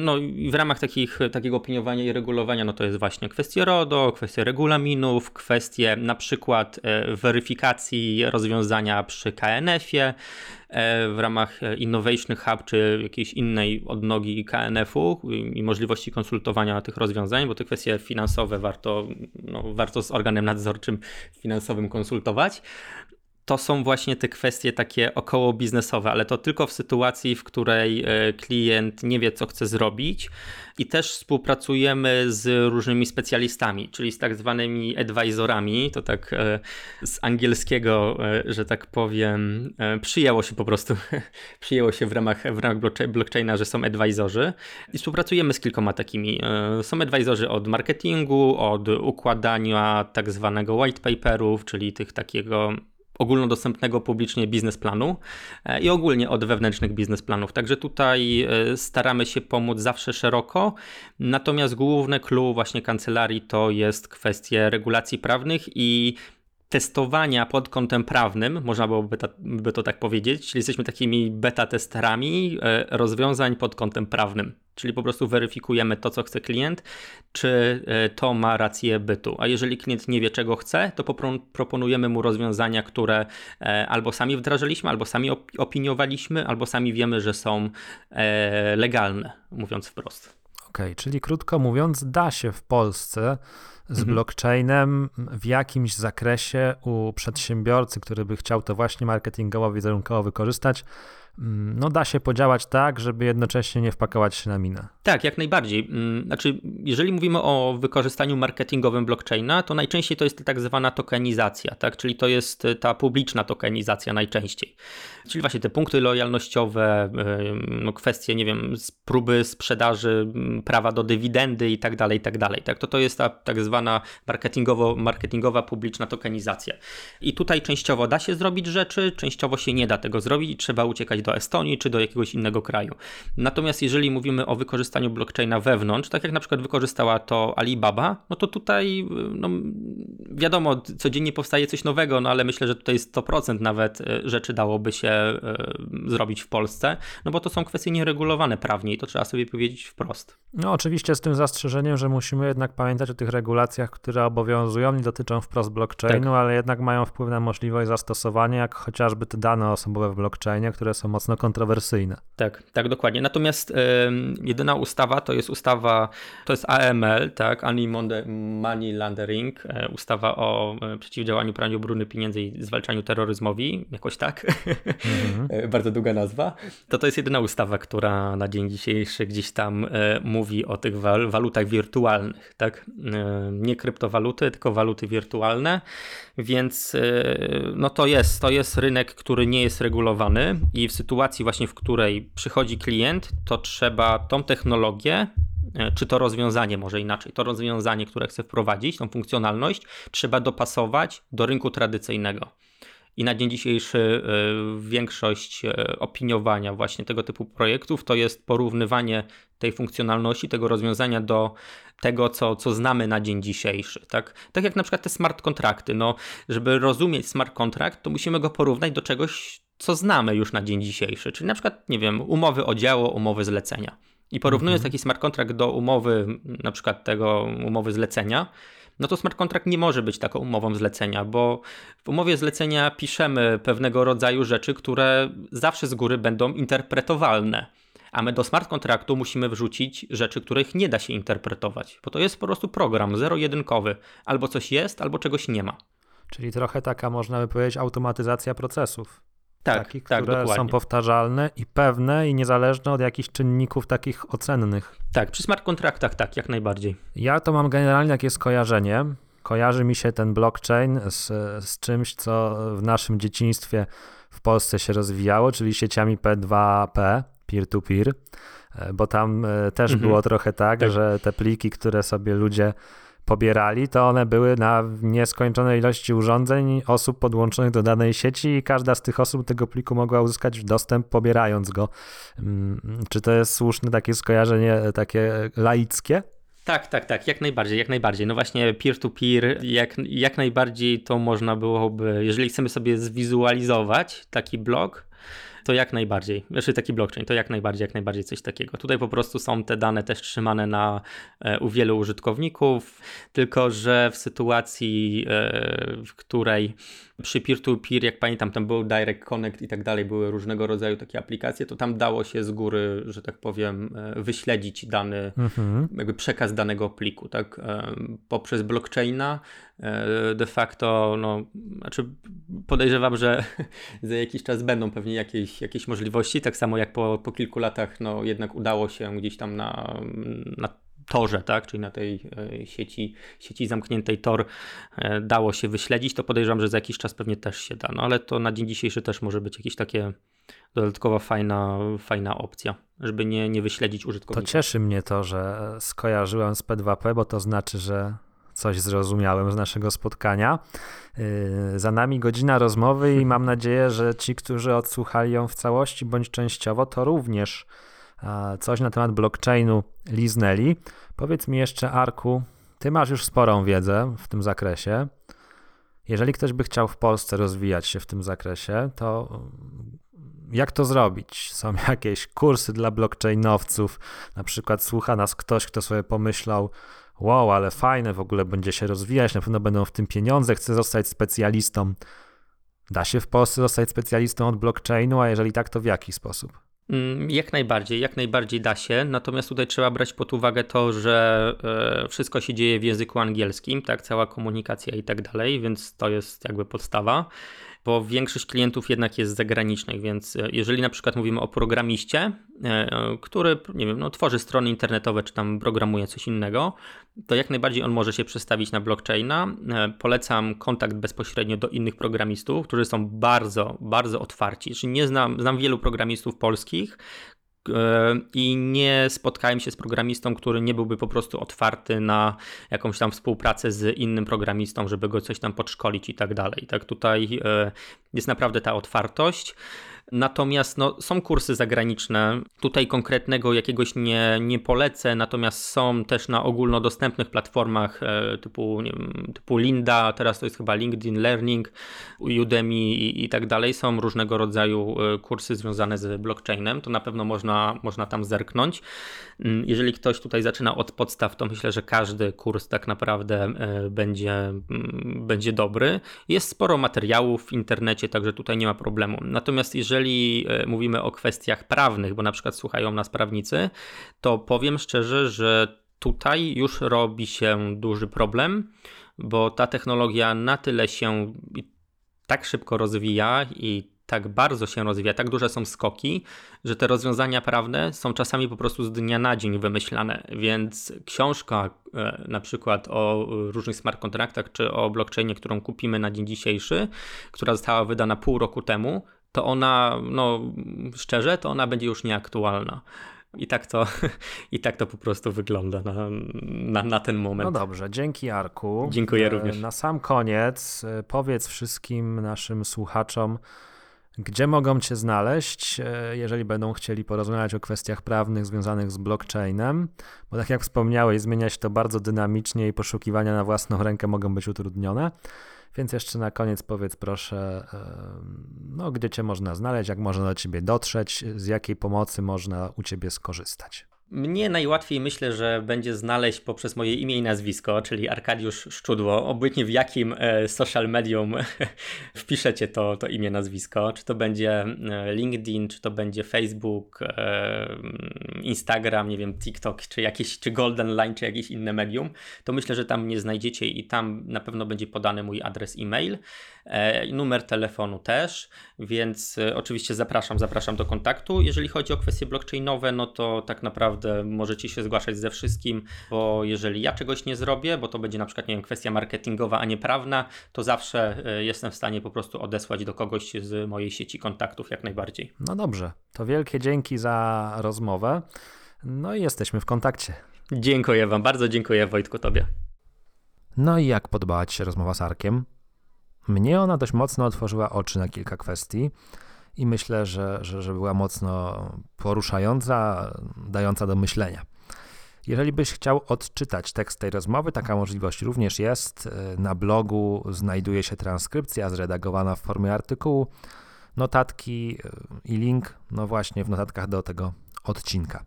no w ramach takich, takiego opiniowania i regulowania, no to jest właśnie kwestie RODO, kwestie regulaminów, kwestie na przykład weryfikacji rozwiązania przy KNF-ie, e, w ramach Innovation Hub czy jakiejś innej odnogi KNF-u i możliwości konsultowania tych rozwiązań, bo te kwestie finansowe warto, no, warto z organem nadzorczym finansowym konsultować to są właśnie te kwestie takie około biznesowe, ale to tylko w sytuacji, w której e, klient nie wie, co chce zrobić. I też współpracujemy z różnymi specjalistami, czyli z tak zwanymi advisorami. To tak e, z angielskiego, e, że tak powiem, przyjęło się po prostu, przyjęło się w ramach, w ramach blockchaina, że są advisorzy. I współpracujemy z kilkoma takimi. Są advisorzy od marketingu, od układania tak zwanego white paperów, czyli tych takiego ogólnodostępnego publicznie biznesplanu e, i ogólnie od wewnętrznych biznesplanów. Także tutaj e, staramy się pomóc zawsze szeroko, natomiast główne clue właśnie kancelarii to jest kwestie regulacji prawnych i testowania pod kątem prawnym, można byłoby by to tak powiedzieć, czyli jesteśmy takimi beta testerami e, rozwiązań pod kątem prawnym. Czyli po prostu weryfikujemy to, co chce klient, czy e, to ma rację bytu. A jeżeli klient nie wie, czego chce, to proponujemy mu rozwiązania, które e, albo sami wdrażaliśmy, albo sami opiniowaliśmy, albo sami wiemy, że są legalne, mówiąc wprost. Okay, czyli krótko mówiąc, da się w Polsce z mhm. blockchainem w jakimś zakresie u przedsiębiorcy, który by chciał to właśnie marketingowo, wizerunkowo wykorzystać, no da się podziałać tak, żeby jednocześnie nie wpakować się na minę. Tak, jak najbardziej. Mm, znaczy, jeżeli mówimy o wykorzystaniu marketingowym blockchaina, to najczęściej to jest tak zwana tokenizacja, tak? czyli to jest ta publiczna tokenizacja najczęściej. Czyli właśnie te punkty lojalnościowe, no kwestie, nie wiem, próby sprzedaży mm, prawa do dywidendy i tak dalej, i tak dalej. Tak? To to jest ta tak zwana marketingowo, marketingowa publiczna tokenizacja. I tutaj częściowo da się zrobić rzeczy, częściowo się nie da tego zrobić i trzeba uciekać do Estonii czy do jakiegoś innego kraju. Natomiast jeżeli mówimy o wykorzystaniu blockchaina wewnątrz, tak jak na przykład wykorzystała to Alibaba, no to tutaj no, wiadomo, codziennie powstaje coś nowego, no ale myślę, że tutaj 100% nawet e, rzeczy dałoby się e, zrobić w Polsce, no bo to są kwestie nieregulowane prawnie i to trzeba sobie powiedzieć wprost. No oczywiście z tym zastrzeżeniem, że musimy jednak pamiętać o tych regulacjach, które obowiązują, nie dotyczą wprost blockchainu, tak. ale jednak mają wpływ na możliwość zastosowania, jak chociażby te dane osobowe w blockchainie, które są mocno kontrowersyjne. Tak, tak, dokładnie. Natomiast jedyna ustawa to jest ustawa, to jest AML, tak, Anti-Money Laundering, e, ustawa o e, przeciwdziałaniu praniu brudnych pieniędzy i zwalczaniu terroryzmowi, jakoś tak, mm-hmm. bardzo długa nazwa. To to jest jedyna ustawa, która na dzień dzisiejszy gdzieś tam mówi o tych wal- walutach wirtualnych, tak, nie kryptowaluty, tylko waluty wirtualne, więc no to jest, to jest rynek, który nie jest regulowany i w sytuacji właśnie, w której przychodzi klient, to trzeba tą technologię, e, czy to rozwiązanie, może inaczej, to rozwiązanie, które chce wprowadzić, tą funkcjonalność, trzeba dopasować do rynku tradycyjnego. I na dzień dzisiejszy e, większość e, opiniowania właśnie tego typu projektów to jest porównywanie tej funkcjonalności, tego rozwiązania do tego, co, co znamy na dzień dzisiejszy. Tak? tak jak na przykład te smart kontrakty. No, żeby rozumieć smart kontrakt, to musimy go porównać do czegoś, co znamy już na dzień dzisiejszy, czyli na przykład, nie wiem, umowy o dzieło, umowy zlecenia. I porównując mhm. taki smart contract do umowy, na przykład tego umowy zlecenia, no to smart contract nie może być taką umową zlecenia, bo w umowie zlecenia piszemy pewnego rodzaju rzeczy, które zawsze z góry będą interpretowalne. A my do smart kontraktu musimy wrzucić rzeczy, których nie da się interpretować, bo to jest po prostu program zero-jedynkowy. Albo coś jest, albo czegoś nie ma. Czyli trochę taka, można by powiedzieć, automatyzacja procesów. Tak, tak, które dokładnie. są powtarzalne i pewne i niezależne od jakichś czynników takich ocennych. Tak, przy smart kontraktach tak, jak najbardziej. Ja to mam generalnie takie skojarzenie. Kojarzy mi się ten blockchain z, z czymś, co w naszym dzieciństwie w Polsce się rozwijało, czyli sieciami P2P, peer-to-peer, e, bo tam e, też mhm. było trochę tak, tak, że te pliki, które sobie ludzie pobierali, to one były na nieskończonej ilości urządzeń, osób podłączonych do danej sieci i każda z tych osób tego pliku mogła uzyskać dostęp pobierając go. Mm, czy to jest słuszne takie skojarzenie, takie laickie? Tak, tak, tak, jak najbardziej, jak najbardziej. No właśnie peer-to-peer, jak, jak najbardziej to można byłoby, jeżeli chcemy sobie zwizualizować taki blog, to jak najbardziej, znaczy taki blockchain, to jak najbardziej, jak najbardziej coś takiego. Tutaj po prostu są te dane też trzymane na, e, u wielu użytkowników, tylko że w sytuacji, e, w której przy peer-to-peer, jak pamiętam, tam był Direct Connect i tak dalej, były różnego rodzaju takie aplikacje, to tam dało się z góry, że tak powiem, e, wyśledzić dany, mhm. jakby przekaz danego pliku, tak? Poprzez blockchaina de facto, no, znaczy podejrzewam, że za jakiś czas będą pewnie jakieś jakieś, możliwości, tak samo jak po, po kilku latach no, jednak udało się gdzieś tam na, na torze, tak, czyli na tej e, sieci, sieci zamkniętej tor e, dało się wyśledzić, to podejrzewam, że za jakiś czas pewnie też się da, no ale to na dzień dzisiejszy też może być jakieś takie dodatkowa fajna, fajna opcja, żeby nie, nie wyśledzić użytkownika. To cieszy mnie to, że skojarzyłem z P2P, bo to znaczy, że coś zrozumiałem z naszego spotkania. Yy, za nami godzina rozmowy i mam nadzieję, że ci, którzy odsłuchali ją w całości bądź częściowo, to również coś na temat blockchainu liznęli. Powiedz mi jeszcze, Arku, ty masz już sporą wiedzę w tym zakresie. Jeżeli ktoś by chciał w Polsce rozwijać się w tym zakresie, to jak to zrobić? Są jakieś kursy dla blockchainowców, na przykład słucha nas ktoś, kto sobie pomyślał, wow, ale fajne, w ogóle będzie się rozwijać, na pewno będą w tym pieniądze, chce zostać specjalistą. Da się w Polsce zostać specjalistą od blockchainu, a jeżeli tak, to w jaki sposób? Mm, jak najbardziej, jak najbardziej da się, natomiast tutaj trzeba brać pod uwagę to, że e, wszystko się dzieje w języku angielskim, tak, cała komunikacja i tak dalej, więc to jest jakby podstawa bo większość klientów jednak jest zagranicznych, więc e, jeżeli na przykład mówimy o programiście, e, który, nie wiem, no, tworzy strony internetowe, czy tam programuje coś innego, to jak najbardziej on może się przestawić na blockchaina. E, polecam kontakt bezpośrednio do innych programistów, którzy są bardzo, bardzo otwarci. Czyli nie znam, znam wielu programistów polskich, i nie spotkałem się z programistą, który nie byłby po prostu otwarty na jakąś tam współpracę z innym programistą, żeby go coś tam podszkolić i tak dalej. Tak tutaj e, jest naprawdę ta otwartość. Natomiast no, są kursy zagraniczne. Tutaj konkretnego jakiegoś nie, nie polecę, natomiast są też na ogólnodostępnych platformach e, typu, wiem, typu Linda, teraz to jest chyba LinkedIn Learning, Udemy i, i tak dalej. Są różnego rodzaju e, kursy związane z blockchainem. To na pewno można, można tam zerknąć. Mm, jeżeli ktoś tutaj zaczyna od podstaw, to myślę, że każdy kurs tak naprawdę e, będzie, mm, będzie dobry. Jest sporo materiałów w internecie, także tutaj nie ma problemu. Natomiast jeżeli jeżeli e, mówimy o kwestiach prawnych, bo na przykład słuchają nas prawnicy, to powiem szczerze, że tutaj już robi się duży problem, bo ta technologia na tyle się tak szybko rozwija i tak bardzo się rozwija, tak duże są skoki, że te rozwiązania prawne są czasami po prostu z dnia na dzień wymyślane. Więc książka e, na przykład o różnych smart kontraktach czy o blockchainie, którą kupimy na dzień dzisiejszy, która została wydana pół roku temu, to ona, no szczerze, to ona będzie już nieaktualna. I tak to, i tak to po prostu wygląda na, na, na ten moment. No dobrze, dzięki Arku. Dziękuję również. Na sam koniec e, powiedz wszystkim naszym słuchaczom, gdzie mogą Cię znaleźć, e, jeżeli będą chcieli porozmawiać o kwestiach prawnych związanych z blockchainem? Bo tak jak wspomniałeś, zmienia się to bardzo dynamicznie i poszukiwania na własną rękę mogą być utrudnione. Więc jeszcze na koniec powiedz proszę, no, gdzie Cię można znaleźć, jak można do Ciebie dotrzeć, z jakiej pomocy można u Ciebie skorzystać. Mnie najłatwiej myślę, że będzie znaleźć poprzez moje imię i nazwisko, czyli Arkadiusz Szczudło. Obojętnie w jakim e, social medium wpiszecie to, to imię, nazwisko, czy to będzie e, LinkedIn, czy to będzie Facebook, e, Instagram, nie wiem, TikTok, czy jakieś, czy Golden Line, czy jakieś inne medium, to myślę, że tam mnie znajdziecie i tam na pewno będzie podany mój adres e-mail. E, numer telefonu też, więc e, oczywiście zapraszam, zapraszam do kontaktu. Jeżeli chodzi o kwestie blockchainowe, no to tak naprawdę możecie się zgłaszać ze wszystkim, bo jeżeli ja czegoś nie zrobię, bo to będzie na przykład, nie wiem, kwestia marketingowa, a nie prawna, to zawsze e, jestem w stanie po prostu odesłać do kogoś z mojej sieci kontaktów jak najbardziej. No dobrze, to wielkie dzięki za rozmowę. No i jesteśmy w kontakcie. Dziękuję Wam, bardzo dziękuję Wojtku Tobie. No i jak podobała Ci się rozmowa z Arkiem? Mnie ona dość mocno otworzyła oczy na kilka kwestii i myślę, że, że, że była mocno poruszająca, dająca do myślenia. Jeżeli byś chciał odczytać tekst tej rozmowy, taka możliwość również jest. Na blogu znajduje się transkrypcja zredagowana w formie artykułu, notatki i link, no właśnie w notatkach do tego odcinka.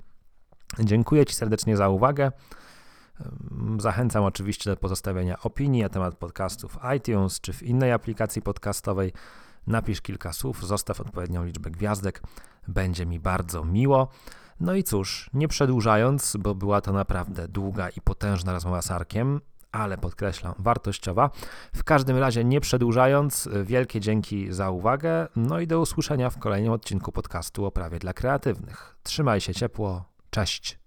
Dziękuję Ci serdecznie za uwagę. Zachęcam oczywiście do pozostawienia opinii na temat podcastów iTunes czy w innej aplikacji podcastowej. Napisz kilka słów, zostaw odpowiednią liczbę gwiazdek, będzie mi bardzo miło. No i cóż, nie przedłużając, bo była to naprawdę długa i potężna rozmowa z Arkiem, ale podkreślam, wartościowa. W każdym razie, nie przedłużając, wielkie dzięki za uwagę, no i do usłyszenia w kolejnym odcinku podcastu o prawie dla kreatywnych. Trzymaj się ciepło, cześć.